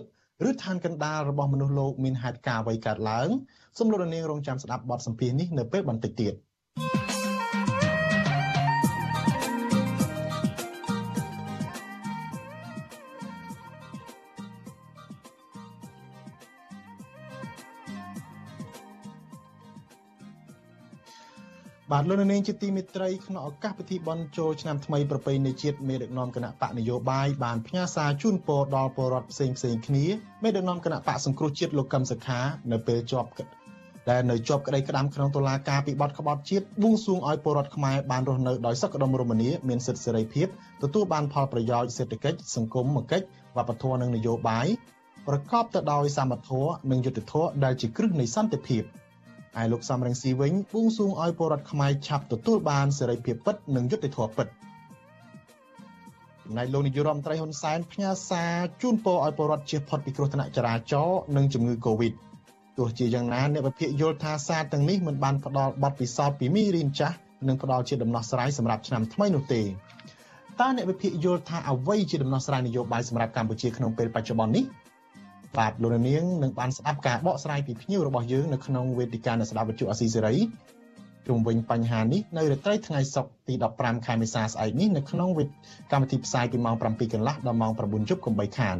ឬឋានកណ្ដាលរបស់មនុស្សលោកមានហេតុការណ៍អ្វីកើតឡើងសូមលោកនាងរងចាំស្ដាប់បទសម្ភាសន៍នេះនៅពេលបន្តិចទៀត។ បាទលោកនាងជាទីមេត្រីក្នុងឱកាសពិធីបុណ្យចូលឆ្នាំថ្មីប្រពៃណីជាតិមេដឹកនាំគណៈបកនយោបាយបានផ្ញើសារជូនពរដល់ពលរដ្ឋផ្សេងផ្សេងគ្នាមេដឹកនាំគណៈបកសង្គ្រោះជាតិលោកកឹមសុខានៅពេលជាប់ដែលនៅជាប់ក្តីក្តាំក្នុងតុលាការពីបទក្បត់ជាតិបួងសួងឲ្យពលរដ្ឋខ្មែរបានរស់នៅដោយសុខដុមរមនាមានសិទ្ធិសេរីភាពទទួលបានផលប្រយោជន៍សេដ្ឋកិច្ចសង្គមកិច្ចវប្បធម៌និងនយោបាយប្រកបទៅដោយសមធម៌និងយុត្តិធម៌ដែលជាគ្រឹះនៃសន្តិភាព។ ឯលោកសំរងស៊ីវិញបួងសួងឲ្យពលរដ្ឋខ្មែរឆាប់ទទួលបានសេរីភាពពិតនិងយុត្តិធម៌ពិតចំណែកលោកនាយរដ្ឋមន្ត្រីហ៊ុនសែនផ្ញើសារជូនពរឲ្យពលរដ្ឋជៀសផុតពីគ្រោះថ្នាក់ចរាចរណ៍និងជំងឺ Covid ទោះជាយ៉ាងណាអ្នកវិភាគយល់ថាសារទាំងនេះមិនបានផ្ដល់បទពិសោធន៍ពីមីរៀនចាស់និងផ្ដល់ជាដំណោះស្រាយសម្រាប់ឆ្នាំថ្មីនោះទេតើអ្នកវិភាគយល់ថាអ្វីជាដំណោះស្រាយនយោបាយសម្រាប់កម្ពុជាក្នុងពេលបច្ចុប្បន្ននេះ បាទលោកនាងនឹងបានស្ដាប់ការបកស្រាយពីភ្ញៀវរបស់យើងនៅក្នុងវេទិកានៃស្ដាប់វិទ្យុអស៊ីសេរីជុំវិញបញ្ហានេះនៅរាត្រីថ្ងៃសុក្រទី15ខែមេសាស្អែកនេះនៅក្នុងវេទកម្មវិធីផ្សាយពីម៉ោង7កន្លះដល់ម៉ោង9យប់កុំបីខាន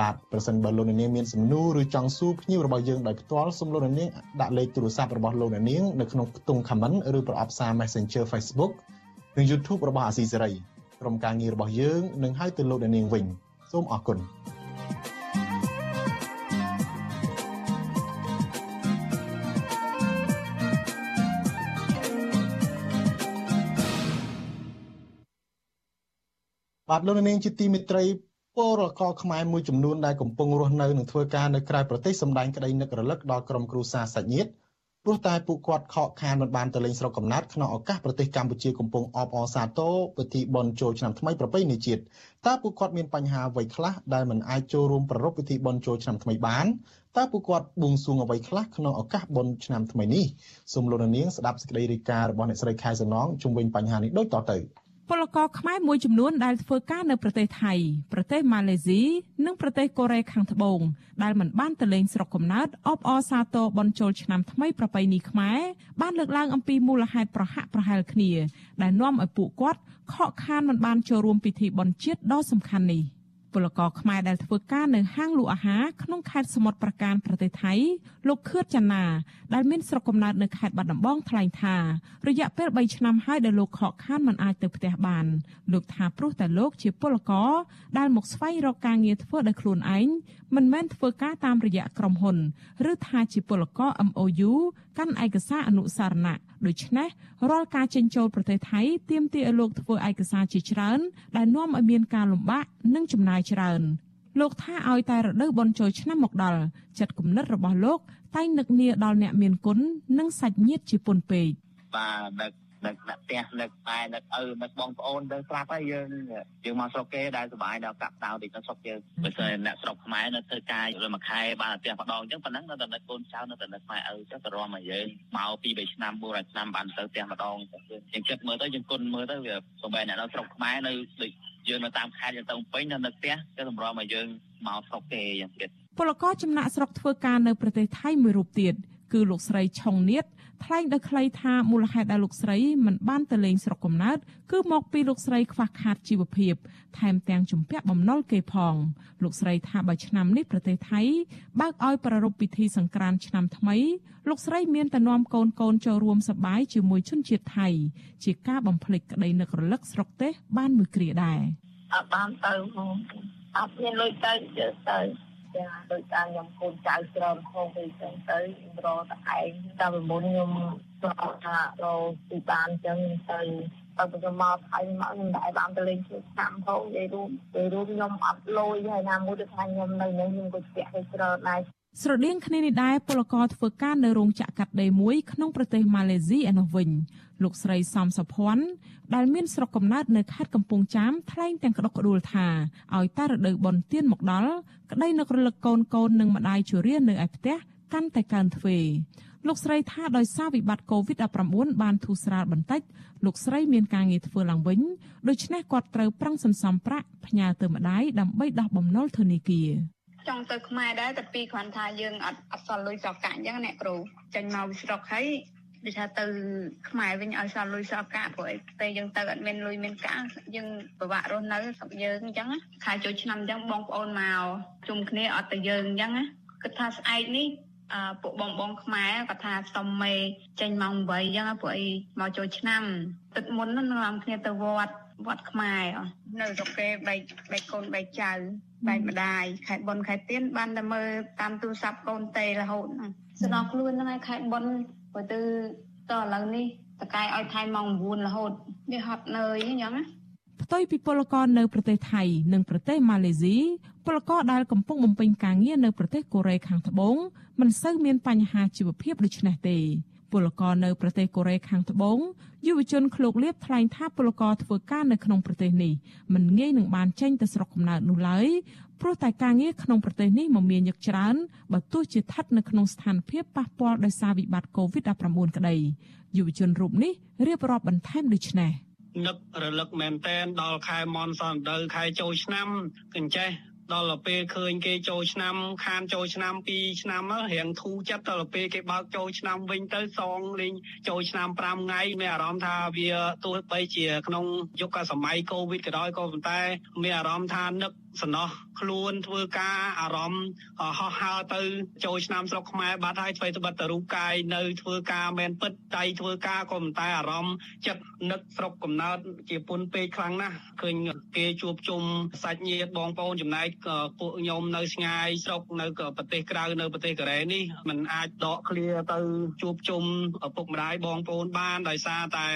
បាទប្រសិនបើលោកនាងមានសំណួរឬចង់សួរភ្ញៀវរបស់យើងដោយផ្ទាល់សូមលោកនាងដាក់លេខទូរស័ព្ទរបស់លោកនាងនៅក្នុងខ្ទង់ comment ឬប្រអប់សារ Messenger Facebook និង YouTube របស់អាស៊ីសេរីក្រុមការងាររបស់យើងនឹងហៅទៅលោកនាងវិញសូមអរគុណ បាទលោកនាងជាទីមេត្រីពលករខ្មែរមួយចំនួនដែលកំពុងរស់នៅនិងធ្វើការនៅក្រៅប្រទេសសម្ដែងក្តីនឹករលឹកដល់ក្រុមគ្រួសារសាច់ញាតិព្រោះតែពួកគាត់ខកខានមិនបានទៅលេងស្រុកកំណើតក្នុងឱកាសប្រទេសកម្ពុជាកំពុងអបអរសាទរពិធីបុណ្យចូលឆ្នាំថ្មីប្រពៃណីជាតិតើពួកគាត់មានបញ្ហាអ្វីខ្លះដែលមិនអាចចូលរួមប្រារព្ធពិធីបុណ្យចូលឆ្នាំថ្មីបានតើពួកគាត់បួងសួងអ្វីខ្លះក្នុងឱកាសបុណ្យឆ្នាំថ្មីនេះសូមលោកនាងស្ដាប់សេចក្តីរាយការណ៍របស់អ្នកស្រីខែសំណងជុំវិញបញ្ហានេះដូចតទៅ។ ពលករខ្មែរមួយចំនួនដែលធ្វើការនៅប្រទេសថៃប្រទេសម៉ាឡេស៊ីនិងប្រទេសកូរ៉េខាងត្បូងដែលមិនបានទៅលេងស្រុកកំណើតអបអរសាទរបន់ជោលឆ្នាំថ្មីប្រពៃណីខ្មែរបានលើកឡើងអំពីមូលហេតុប្រហាក់ប្រហែលគ្នា ដែលនាំឲ្យពួកគាត់ខកខានមិនបានចូលរួមពិធីបុណ្យជាតិដ៏សំខាន់នេះ។ ពលករខ្មែរដែលធ្វើការនៅហាងលក់អាហារក្នុងខេត្តសមុទ្រប្រការប្រទេសថៃលោកខឿតចាណាដែលមានស្រុកកំណើតនៅខេត្តបាត់ដំបងថ្លែងថារយៈពេល3ឆ្នាំហើយដែលលោកខកខានមិនអាចទៅផ្ទះបានលោកថាព្រោះតែលោកជាពលករដែលមកស្វែងរកការងារធ្វើដោយខ្លួនឯងមិនមែនធ្វើការតាមរយៈក្រុមហ៊ុនឬថាជាពលករ MOU កាន់ឯកសារអនុសារណៈដូច្នេះរាល់ការចេញចូលប្រទេសថៃទាមទារឲ្យលោកធ្វើឯកសារជាច្រើនដែលនាំឲ្យមានការលំបាកនិងចំណាយច្រើន លោកថាឲ្យតែរដូវបុណ្យចូលឆ្នាំមកដល់ចិត្តគំនិតរបស់លោកតែងនឹកនាដល់អ្នកមានគុណនិងសាច់ញាតិជាពុនពេកបាទនឹក នឹកដាក់ផ្ទះនឹកតែនឹកឪនឹកបងប្អូនទៅស្លាប់ហើយយើងយើងមកស្រុកគេដែលសុបាយដល់កាប់តៅតិចទៅស្រុកយើងបើសិនអ្នកស្រុកខ្មែរនៅធ្វើការលើមួយខែបានផ្ទះម្ដងអញ្ចឹងប៉ុណ្ណឹងនៅតែនឹកកូនចៅនៅតែនឹកម៉ែឪចុះទៅរំមកយើងមកពី3ឆ្នាំ4ឆ្នាំបានទៅផ្ទះម្ដងយើងគិតមើលទៅយើងគុណមើលទៅវាសូម្បីអ្នកនៅស្រុកខ្មែរនៅដូចយើងនៅតាមខេត្តយើងទៅពេញនៅនៅផ្ទះទៅតម្រុំមកយើងមកស្រុកគេយ៉ាងទៀតពលករចំណាក់ស្រុកធ្វើការនៅប្រទេសថៃមួយរូបទៀតគឺលោកស្រីឆុងនៀត ថ្លែងដោយខ្លីថាមូលហេតុដែលលោកស្រីមិនបានទៅលេងស្រុកកំណើតគឺមកពីលោកស្រីខ្វះខាតជីវភាពថែមទាំងជំពាក់បំណុលគេផងលោកស្រីថាបើឆ្នាំនេះប្រទេសថៃបើកឲ្យប្រារព្ធពិធីសង្ក្រាន្តឆ្នាំថ្មីលោកស្រីមានតែនាំកូនកូនចូលរួមសប្បាយជាមួយជនជាតិថៃ ជាការបំភ្លេចក្តីនឹករលឹកស្រុកទេសបានមួយគ្រាដែរអត់បានទៅអត់មានលុយទៅទៅទៅ ចាដោយតាមខ្ញុំកូនចៅច្រើនហងទៅចឹងទៅរកតែឯងតាមពីមុនខ្ញុំគាត់ថារកពីបានចឹងទៅទៅខ្ញុំមកថៃមកខ្ញុំដែរបានទៅលេងជួយឆ្នាំផងនិយាយរួមនិយាយរួមខ្ញុំអត់លុយហើយណាមួយទៅថាខ្ញុំនៅនេះខ្ញុំក៏ស្ទាក់ទៅច្រើនដែរ ស្រដៀងគ្នានេះដែរពលករធ្វើការនៅរោងចក្រកាត់ដេរមួយក្នុងប្រទេសម៉ាឡេស៊ីឯនោះវិញលោកស្រីសំសុភ័ណ្ឌដែលមានស្រុកកំណើតនៅខេត្តកំពង់ចាមថ្លែងទាំងក្តុកក្តួលថាឲ្យតែរដូវបុណ្យទានមកដល់ក្តីនឹករលឹកកូនកូននិងម្ដាយជរានៅឯផ្ទះកាន់តែកើនទ្វេលោកស្រីថាដោយសារវិបត្តិ COVID-19 បានធូរស្រាលបន្តិចលោកស្រីមានការងារធ្វើឡើងវិញដូច្នេះគាត់ត្រូវប្រឹងសន្សំប្រាក់ផ្ញើទៅម្ដាយដើម្បីដោះបំណុលធនាគារ ចង់ទៅខ្មែរដែរតែពីគ្រាន់ថាយើងអត់អត់សល់លុយសោះកាក់អញ្ចឹងអ្នកគ្រូចេញមកវិស្រុកហើយដូចថាទៅខ្មែរវិញឲ្យសល់លុយសល់កាក់ព្រោះអីពេលយើងទៅអត់មានលុយមានកាក់យើងពិបាករស់នៅស្រុកយើងអញ្ចឹងខែចូលឆ្នាំអញ្ចឹងបងប្អូនមកជុំគ្នាអត់ទៅយើងអញ្ចឹងគិតថាស្អែកនេះអឺពួកបងបងខ្មែរគាត់ថាសុំមេចេញម៉ោង8អញ្ចឹងព្រោះអីមកចូលឆ្នាំទឹកមុននឹងនាំគ្នាទៅវត្ត វត្តខ្មែរនៅស្រុកគេបែកបែកកូនបែកចៅបែកម្ដាយខែបុនខែទៀនបានតែមើលតាមទូរស័ព្ទកូនតេរហូតស្នងខ្លួនហ្នឹងឯងខែបុនព្រោះទៅតឥឡូវនេះតកែឲ្យថៃម៉ោង9រហូតវាហត់នឿយអញ្ចឹងណាផ្ទុយពីពលករនៅប្រទេសថៃនិងប្រទេសម៉ាឡេស៊ីពលករដែលកំពុងបំពេញការងារនៅប្រទេសកូរ៉េខាងត្បូងមិនសូវមានបញ្ហាជីវភាពដូចនេះទេ ពលករនៅប្រទេសកូរ៉េខាងត្បូងយុវជនឃ្លោកលៀបថ្លែងថាពលករធ្វើការនៅក្នុងប្រទេសនេះមិនងាយនឹងបានចេញទៅស្រុកកំណើតនោះឡើយព្រោះតែការងារក្នុងប្រទេសនេះមមាញឹកច្រើនបើទោះជាស្ថិតនៅក្នុងស្ថានភាពប៉ះពាល់ដោយសារវិបត្តិ COVID-19 ក្តីយុវជនរូបនេះរៀបរាប់បន្ថែមដូចនេះនឹករលឹកមែនតែនដល់ខែមនសណ្ដៅខែចូលឆ្នាំកញ្ចេះ ដល់ពេលឃើញគេចូលឆ្នាំខានចូលឆ្នាំ2ឆ្នាំរៀងធូរចិត្តដល់ពេលគេបើកចូលឆ្នាំវិញទៅសងលេងចូលឆ្នាំ5ថ្ងៃមានអារម្មណ៍ថាវាទោះបីជាក្នុងយុគសម័យកូវីដក៏ដោយក៏ប៉ុន្តែមានអារម្មណ៍ថានឹក សំណោះខ្លួនធ្វើការអារម្មណ៍ហោះហើរទៅចូលឆ្នាំស្រុកខ្មែរបាត់ហើយធ្វើត្បិតទៅរូបកាយនៅធ្វើការមែនពិតដៃធ្វើការក៏មិនតែអារម្មណ៍ចិត្តនឹកស្រុកកំណើតជាពុនពេកខ្លាំងណាស់ឃើញគេជួបជុំសាច់ញាតិបងប្អូនចំណែកពួកខ្ញុំនៅឆ្ងាយស្រុកនៅប្រទេសក្រៅនៅប្រទេសកូរ៉េនេះมันអាចដកឃ្លាទៅជួបជុំឪពុកម្ដាយបងប្អូនបានដោយសារតែ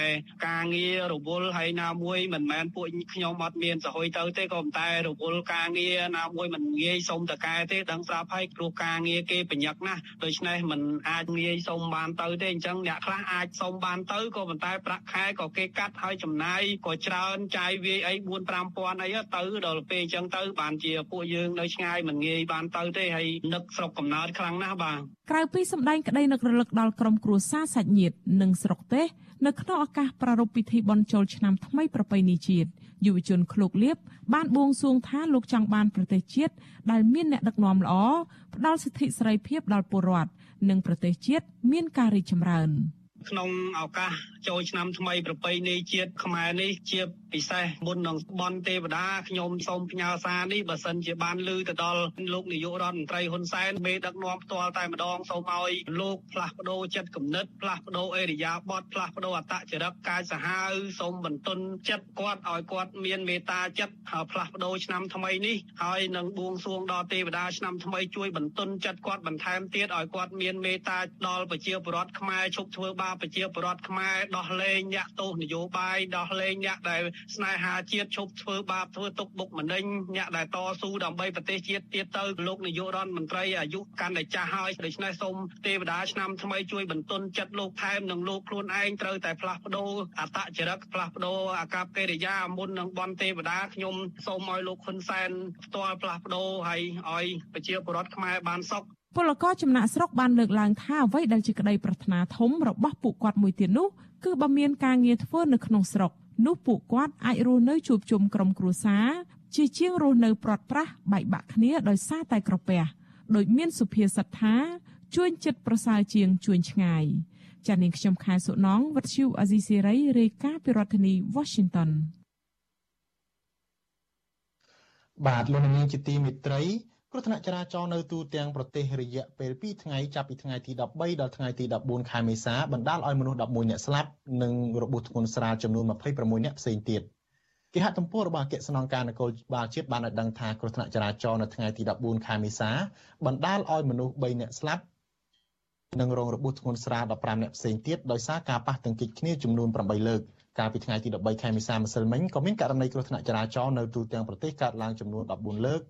ការងាររវល់ហើយណាមួយមិនមែនពួកខ្ញុំអត់មានសហុយទៅទេក៏ប៉ុន្តែរវល់ការងារណាមួយមិនងាយសុំតកែទេដឹងស្រាប់ហើយព្រោះការងារគេប្រញាប់ណាស់ដូច្នេះមិនអាចងាយសុំបានទៅទេអញ្ចឹងអ្នកខ្លះអាចសុំបានទៅក៏ប៉ុន្តែប្រាក់ខែក៏គេកាត់ហើយចំណាយក៏ច្រើនចាយវាយអី4 5000អីទៅដល់ពេលអញ្ចឹងទៅបានជាពួកយើងនៅឆ្ងាយមិនងាយបានទៅទេហើយនឹកស្រុកកំណើតខ្លាំងណាស់បាទក្រៅពីសម្ដែងក្តីនឹករលឹកដល់ក្រុមគ្រួសារសាច់ញាតិនិងស្រុកទេសនៅក្នុងឱកាសប្រារព្ធពិធីបុណ្យចូលឆ្នាំថ្មីប្រពៃណីជាតិ យុវជនឃ្លោកលៀបបានបួងសួងថាលោកចង់បានប្រទេសជាតិដែលមានអ្នកដឹកនាំល្អផ្ដល់សិទ្ធិសេរីភាពដល់ពលរដ្ឋនិងប្រទេសជាតិមានការរីកចម្រើន ក្នុងឱកាសចូលឆ្នាំថ្មីប្រពៃណីជាតិខ្មែរនេះជាពិសេសមុននឹងបន់ទេវតាខ្ញុំសូមផ្ញើសារនេះបើសិនជាបានលើទៅដល់លោកនាយករដ្ឋមន្ត្រីហ៊ុនសែនមេដឹកនាំផ្ទាល់តែម្ដងសូមឲ្យលោកផ្លាស់ប្ដូរចិត្តគំនិតផ្លាស់ប្ដូរអេរយាប័តផ្លាស់ប្ដូរអត្តចរិតកាយសាហាវសូមបន្ទន់ចិត្តគាត់ឲ្យគាត់មានមេត្តាចិត្តហើយផ្លាស់ប្ដូរឆ្នាំថ្មីនេះហើយនឹងបួងសួងដល់ទេវតាឆ្នាំថ្មីជួយបន្ទន់ចិត្តគាត់បន្ថែមទៀតឲ្យគាត់មានមេត្តាដល់ប្រជាពលរដ្ឋខ្មែរឈប់ធ្វើបាបប្រជាពលរដ្ឋខ្មែរដោះលែងអ្នកទោសនយោបាយដោះលែងអ្នកដែលស្នេហាជាតិឈប់ធ្វើបាបធ្វើទុកបុកម្នេញអ្នកដែលតស៊ូដើម្បីប្រទេសជាតិទៀតទៅលោកនាយករដ្ឋមន្ត្រីអាយុកាន់តែចាស់ហើយដូច្នេះសូមទេវតាឆ្នាំថ្មីជួយបន្ទន់ចិត្តលោកថែមនិងលោកខ្លួនឯងត្រូវតែផ្លាស់ប្ដូរអត្តចរិតផ្លាស់ប្ដូរអាកប្បកិរិយាមុននឹងបន់ទេវតាខ្ញុំសូមឲ្យលោកហ៊ុនសែនផ្ទាល់ផ្លាស់ប្ដូរហើយឲ្យប្រជាពលរដ្ឋខ្មែរបានសុខ ពលករចំណាក់ស្រុកបានលើកឡើងថាអ្វីដែលជាក្តីប្រាថ្នាធំរបស់ពួកគាត់មួយទៀតនោះគឺបើមានការងារធ្វើនៅក្នុងស្រុកនោះពួកគាត់អាចរស់នៅជួបជុំក្រុមគ្រួសារជាជាងរស់នៅព្រាត់ប្រាសបែកបាក់គ្នាដោយសារតែក្រពះដោយមានសុភាសិតថាជួញចិត្តប្រសើរជាងជួញឆ្ងាយចានាងខ្ញុំខែសុណងវັດឈូអាស៊ីសេរីរាយការណ៍ពីរដ្ឋធានី Washington បាទលោកនាងជាទីមេត្រី គ្រោះថ្នាក់ចរាចរណ៍នៅទូទាំងប្រទេសរយៈពេល2ថ្ងៃចាប់ពីថ្ងៃទី13ដល់ថ្ងៃទី14ខែមេសាបណ្ដាលឲ្យមនុស្ស11នាក់ស្លាប់និងរបួសធ្ងន់ស្រាលចំនួន26នាក់ផ្សេងទៀតគេហទំព័ររបស់អគ្គស្នងការនគរបាលជាតិបានឲ្យដឹងថាគ្រោះថ្នាក់ចរាចរណ៍នៅថ្ងៃទី14ខែមេសាបណ្ដាលឲ្យមនុស្ស3នាក់ស្លាប់និងរងរបួសធ្ងន់ស្រាល15នាក់ផ្សេងទៀតដោយសារការប៉ះទង្គិចគ្នាចំនួន8លើកកាលពីថ្ងៃទី13ខែមេសាម្សិលមិញក៏មានករណីគ្រោះថ្នាក់ចរាចរណ៍នៅទូទាំងប្រទេសកើតឡើងចំនួន14លើក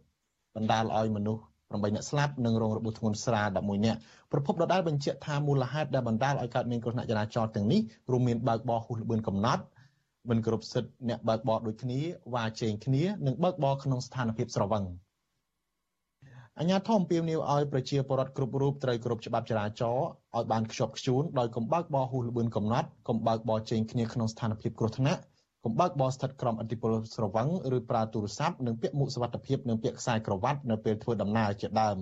បណ្ដាលឲ្យមនុស្ស8អ្នកស្លាប់និងរងរបួសធ្ងន់ស្រាល11អ្នកប្រពន្ធដដែលបញ្ជាក់ថាមូលហេតុដែលបណ្ដាលឲ្យកើតមានគ្រោះថ្នាក់ចរាចរណ៍ទាំងនេះរួមមានបើកបរហួសល្បឿនកំណត់មិនគ្រប់សិទ្ធិអ្នកបើកបរដូចគ្នាវ៉ាជែងគ្នានិងបើកបរក្នុងស្ថានភាពស្រវឹងអញ្ញាធមពៀវនីវឲ្យប្រជាពលរដ្ឋគ្រប់រូបត្រូវគោរពច្បាប់ចរាចរណ៍ឲ្យបានខ្ជាប់ខ្ជួនដោយកុំបើកបរហួសល្បឿនកំណត់កុំបើកបរជែងគ្នាក្នុងស្ថានភាពគ្រោះថ្នាក់ កុំបើកបរស្ថិតក្រោមឥទ្ធិពលស្រវឹងឬប្រើទូរស័ព្ទនិងពាក់មួកសុវត្ថិភាពនិងពាក់ខ្សែក្រវ៉ាត់នៅពេលធ្វើដំណើរជាដើម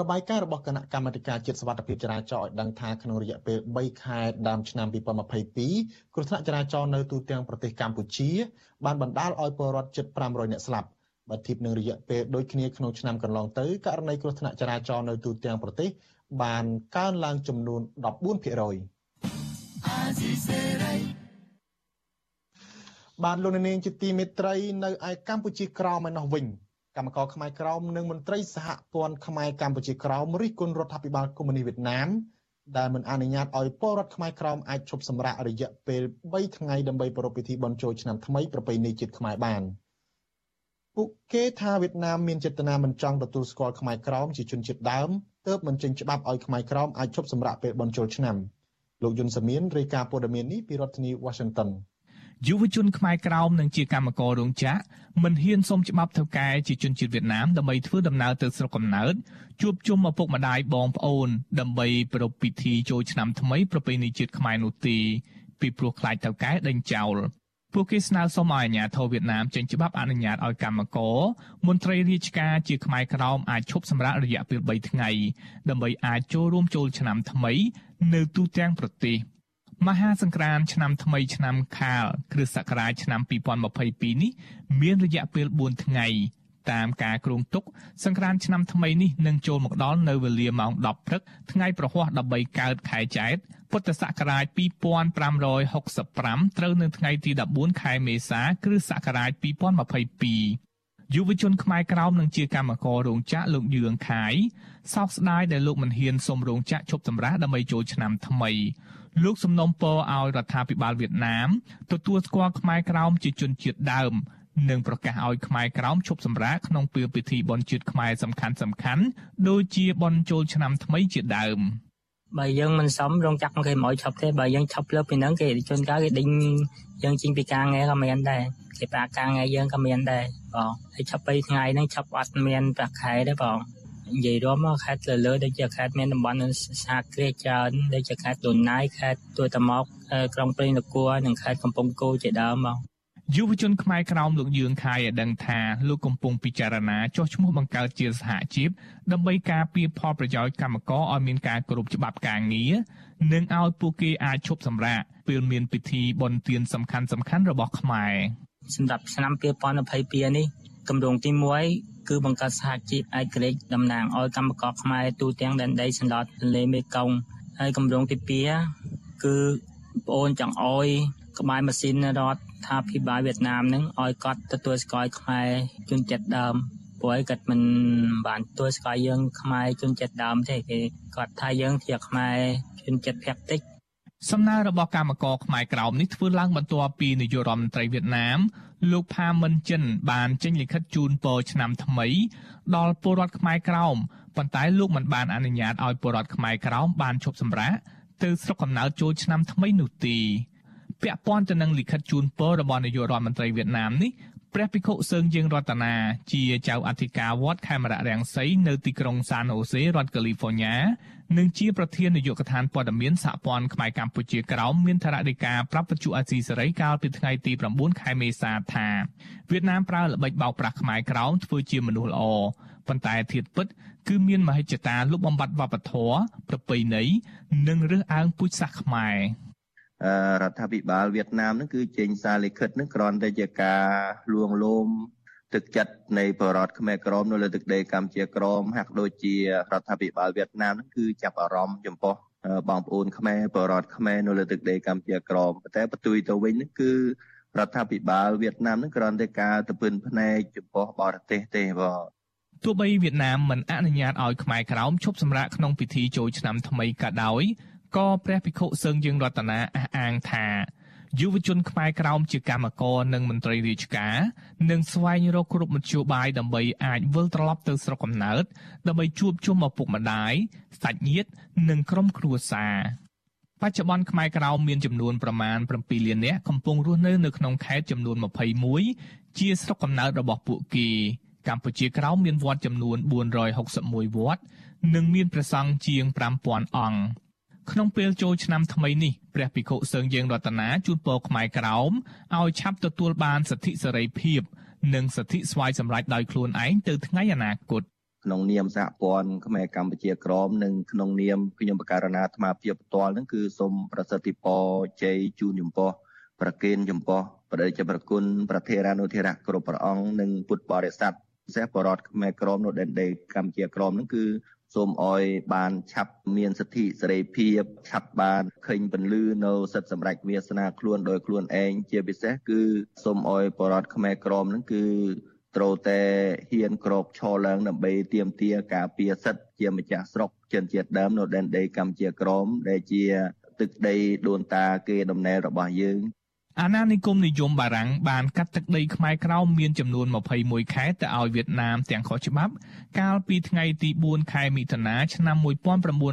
របាយការណ៍របស់គណៈកម្មាធិការជាតិសុវត្ថិភាពចរាចរណ៍ឲ្យដឹងថាក្នុងរយៈពេល3ខែដើមឆ្នាំ2022គ្រោះថ្នាក់ចរាចរណ៍នៅទូទាំងប្រទេសកម្ពុជាបានបណ្ដាលឲ្យពលរដ្ឋជិត500នាក់ស្លាប់បើធៀបនឹងរយៈពេលដូចគ្នាក្នុងឆ្នាំកន្លងទៅករណីគ្រោះថ្នាក់ចរាចរណ៍នៅទូទាំងប្រទេសបានកើនឡើងចំនួន14%អាស៊ីសេរី បានលោកនាងជាទីមេត្រីនៅឯកម្ពុជាក្រោមឯណោះវិញកម្មករខ្មែរក្រោមនិងមន្ត្រីសហព័ន្ធខ្មែរកម្ពុជាក្រោមរិះគន់រដ្ឋាភិបាលកុម្មុយនីសវៀតណាមដែលមិនអនុញ្ញាតឲ្យពលរដ្ឋខ្មែរក្រោមអាចឈប់សម្រាករយៈពេល3ថ្ងៃដើម្បីប្រារព្ធពិធីបុណ្យចូលឆ្នាំថ្មីប្រពៃណីជាតិខ្មែរបានពួកគេថាវៀតណាមមានចេតនាមិនចង់ទទួលស្គាល់ខ្មែរក្រោមជាជនជាតិដើមទើបមិនចេញច្បាប់ឲ្យខ្មែរក្រោមអាចឈប់សម្រាកពេលបុណ្យចូលឆ្នាំលោកយុនសាមៀនរាយការណ៍ព័ត៌មាននេះពីរដ្ឋធានី Washington យុវជនខ្មែរក្រោមនិងជាកម្មកររោងចក្រមិនហ៊ានសុំច្បាប់ធ្វើការជាជនជាតិវៀតណាមដើម្បីធ្វើដំណើរទៅស្រុកកំណើតជួបជុំឪពុកម្ដាយបងប្អូន ដើម្បីប្រារព្ធពិធីចូលឆ្នាំថ្មីប្រពៃណីជាតិខ្មែរនោះទេពីព្រោះខ្លាចទៅកែដេញចោលពួកគេស្នើសុំឲ្យអាជ្ញាធរវៀតណាមចេញច្បាប់អនុញ្ញាតឲ្យកម្មករមន្ត្រីរាជការជាខ្មែរក្រោមអាចឈប់សម្រាករយៈពេល3ថ្ងៃដើម្បីអាចចូលរួមចូលឆ្នាំថ្មី នៅទូទាំងប្រទេស។ មហាសង្ក្រាន្តឆ្នាំថ្មីឆ្នាំខាលគ្រិស្តសករាជឆ្នាំ2022នេះមានរយៈពេល4ថ្ងៃតាមការគ្រោងទុកសង្ក្រាន្តឆ្នាំថ្មីនេះនឹងចូលមកដល់នៅវេលាម៉ោង10ព្រឹកថ្ងៃប្រហ័ស13កើតខែចែកពុទ្ធសករាជ2565ត្រូវនៅថ្ងៃទី14ខែមេសា គ្រិស្តសករាជ2022យុវជនខ្មែរក្រោមនឹងជាកម្មកររោងចក្រលោកយឿងខាយសោកស្ដាយដែលលោកមិនហ៊ានសុំរោងចក្រឈប់សម្រាកដើម្បីចូលឆ្នាំថ្មី លោកសំណុំពរឲ្យរដ្ឋាភិបាលវៀតណាមទទួលស្គាល់ខ្មែរក្រោមជាជនជាតិដើមនិងប្រកាសឲ្យខ្មែរក្រោមឈប់សម្រាកក្នុងពេលពិធីបុណ្យជាតិខ្មែរសំខាន់សំខាន់ដូចជាបុណ្យចូលឆ្នាំថ្មីជាដើមបើយើងមិនសមរោងចក្រគេមិនឲ្យឈប់ទេបើយើងឈប់លើពីហ្នឹងគេជនកាគេដេញយើងចេញពីការងារក៏មានដែរគេប្រាការងារយើងក៏មានដែរបងហើយឈប់ពីថ្ងៃហ្នឹងឈប់អត់មានប្រាក់ខែទេបង និយាយរួមមកខេត្តលើលើដូចជាខេត្តមានតំបន់សហគ្រាសច្រើនដូចជាខេត្តដូនណាយខេត្តទួយតាមកក្រុងព្រៃនគរនិងខេត្តកំពង់គោជាដើមមកយុវជនខ្មែរក្រោមលោកយឿងខាយឲ្យដឹងថាលោកកំពុងពិចារណាចុះឈ្មោះបង្កើតជាសហជីពដើម្បីការពារផលប្រយោជន៍កម្មករឲ្យមានការគោរពច្បាប់ការងារនិងឲ្យពួកគេអាចឈប់សម្រាកពេលមានពិធីបុណ្យទានសំខាន់សំខាន់របស់ខ្មែរសម្រាប់ឆ្នាំ2022នេះ គម្រោងទី1គឺបង្កើតសហជីពឯករាជ្យតំណាងឲ្យកម្មករខ្មែរទូទាំងដែនដីសន្លត់ទន្លេមេគង្គហើយគម្រោងទី2គឺបងអូនចង់ឲ្យក្បែរម៉ាស៊ីនរដ្ឋថាភិបាលវៀតណាមនឹងឲ្យគាត់ទទួលស្គាល់ខ្មែរជនជាតិដើមព្រោះឯគាត់មិនបានទទួលស្គាល់យើងខ្មែរជនជាតិដើមទេគេគាត់ថាយើងជាខ្មែរជនជាតិភាគតិចសំណើរបស់កម្មករខ្មែរក្រោមនេះធ្វើឡើងបន្ទាប់ពីនាយករដ្ឋមន្ត្រីវៀតណាម លោកផាមិនចិន បានចេញលិខិតជូនពរឆ្នាំថ្មី ដល់ពលរដ្ឋខ្មែរក្រោមប៉ុន្តែលោកមិនបានអនុញ្ញាតឲ្យពលរដ្ឋខ្មែរក្រោមបានឈប់សម្រាកទៅស្រុកកំណើតចូលឆ្នាំថ្មីនោះទេពាក់ព័ន្ធទៅនឹងលិខិតជូនពររបស់នាយករដ្ឋមន្ត្រីវៀតណាមនេះព្រះភិក្ខុសើងយើងរតនាជាចៅអធិការវត្តខេមរៈរាំងសីនៅទីក្រុងសានអូសេរដ្ឋកាលីហ្វ័រញ៉ា និងជាប្រធាននាយកដ្ឋានព័ត៌មានសហព័ន្ធខ្មែរកម្ពុជាក្រោមមានថរដីកាប្រាប់វិទ្យុអាស៊ីសេរីកាលពីថ្ងៃទី9ខែមេសាថាវៀតណាមប្រើល្បិចបោកប្រាស់ខ្មែរក្រោមធ្វើជាមនុស្សល្អប៉ុន្តែធៀបពិតគឺមានមហិច្ឆតាលុបបំបាត់វប្បធម៌ប្រពៃណីនិងរើសអើងពូជសាសន៍ខ្មែររដ្ឋាភិបាលវៀតណាមនឹងគឺចេញសារលិខិតនឹងគ្រាន់តែជាការលួងលោម ទឹកចិត្តនៃបរតខ្មែរក្រមនៅលើទឹកដីកម្ពុជាក្រមហាក់ដូចជារដ្ឋាភិបាលវៀតណាមនឹងគឺចាប់អារម្មណ៍ចំពោះបងប្អូនខ្មែរបរតខ្មែរនៅលើទឹកដីកម្ពុជាក្រមតែបន្ទុយទៅវិញនឹងគឺរដ្ឋាភិបាលវៀតណាមនឹងគ្រាន់តែការទៅពឹនភ្នែកចំពោះបរទេសទេបងទោះបីវៀតណាមមិនអនុញ្ញាតឲ្យខ្មែរក្រោមឈប់សម្រាកក្នុងពិធីចូលឆ្នាំថ្មីក៏ដោយក៏ព្រះភិក្ខុសឹងយើងរតនាអះអាងថា យុវជនខ្មែរក្រោមជាកម្មករនិងមន្ត្រីរាជការនឹងស្វែងរកគ្រប់មធ្យោបាយដើម្បីអាចវិលត្រឡប់ទៅស្រុកកំណើតដើម្បីជួបជុំឪពុកម្ដាយសាច់ញាតិនិងក្រុមគ្រួសារបច្ចុប្បន្នខ្មែរក្រោមមានចំនួនប្រមាណ7លាននាក់កំពុងរស់នៅនៅក្នុងខេត្តចំនួន21ជាស្រុកកំណើតរបស់ពួកគេកម្ពុជាក្រោមមានវត្តចំនួន461វត្តនិងមានព្រះសង្ឃជាង5000អង្គ ក្នុងពេលចូលឆ្នាំថ្មីនេះព្រះភិក្ខុសឹងយើងរតនាជូនពរខ្មែរក្រោមឲ្យឆាប់ទទួលបានសិទ្ធិសេរីភាព និងសិទ្ធិស្វ័យសម្រេចដោយខ្លួនឯងទៅថ្ងៃអនាគតក្នុងនាមសហព័ន្ធខ្មែរកម្ពុជាក្រមនិងក្នុងនាមខ្ញុំបករណាអាត្មាភាពផ្ទាល់នឹងគឺសូមប្រសិទ្ធិពរជ័យជូនចំពោះប្រគេនចំពោះព្រះរាជប្រគុណប្រធារានុធិរៈគ្រប់ព្រះអង្គនិងពុទ្ធបរិស័ទពិសេសបរតខ្មែរក្រមនៅដែនដីកម្ពុជាក្រមនឹងគឺ សូមអោយបានឆាប់មានសិទ្ធិសេរីភាពឆាប់បានឃើញពន្លឺនៅសិទ្ធិសម្រេចវាសនាខ្លួនដោយខ្លួនឯងជាពិសេសគឺសូមអោយបរដ្ឋខ្មែរក្រមនឹងគឺត្រូវតែហ៊ានក្រោកឈរឡើងដើម្បីទាមទារការពារសិទ្ធិជាម្ចាស់ស្រុកជនជាតិដើមនៅដែនដីកម្ពុជាក្រមដែលជាទឹកដីដូនតាគេដំណែលរបស់យើង អាណានិគមនិយមបារាំងបានកាត់ទឹកដីខ្មែរក្រោមមានចំនួន21ខេត្តទៅឲ្យវៀតណាមទាំងខុសច្បាប់ កាលពីថ្ងៃទី4ខែមិថុនាឆ្នាំ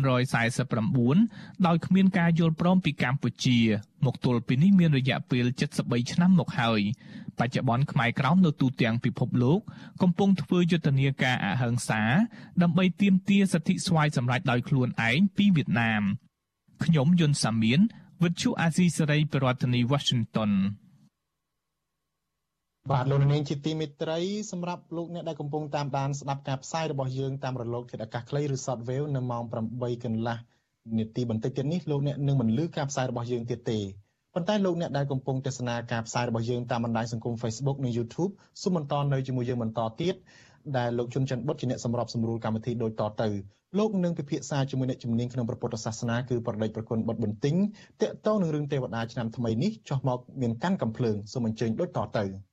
1949ដោយគ្មានការយល់ព្រមពីកម្ពុជា មកទល់ពេលនេះមានរយៈពេល73ឆ្នាំមកហើយបច្ចុប្បន្នខ្មែរក្រោមនៅទូទាំងពិភពលោក កំពុងធ្វើយុទ្ធនាការអហិង្សា ដើម្បីទាមទារសិទ្ធិស្វ័យសម្រេចដោយខ្លួនឯងពីវៀតណាមខ្ញុំយុនសាមៀន វិទ្យុអាស៊ីសេរីប្រធានាធិបតី Washington បាទលោកនាងជាទីមេត្រីសម្រាប់លោកអ្នកដែលកំពុងតាមដានស្ដាប់ការផ្សាយរបស់យើងតាមរលកធាតុអាកាសខ្លីឬ Shortwave នៅម៉ោង8កន្លះនាទីបន្តិចទៀតនេះលោកអ្នកនឹងមិនលឺការផ្សាយរបស់យើងទៀតទេប៉ុន្តែលោកអ្នកដែលកំពុងទស្សនាការផ្សាយរបស់យើងតាមបណ្ដាញសង្គម Facebook និង YouTube សូមបន្តនៅជាមួយយើងបន្តទៀត ដែលលោកជុនច័ន្ទបុតជាអ្នកសម្របសម្រួលកម្មវិធីដូចតទៅលោកនឹងពិភាក្សាជាមួយអ្នកជំនាញក្នុងព្រះពុទ្ធសាសនាគឺប្រដេចប្រគុណបុតបន្ទិញតកតងនឹងរឿងទេវតាឆ្នាំថ្មីនេះចោះមកមានកាន់កំភ្លើងសូមអញ្ជើញដូចតទៅ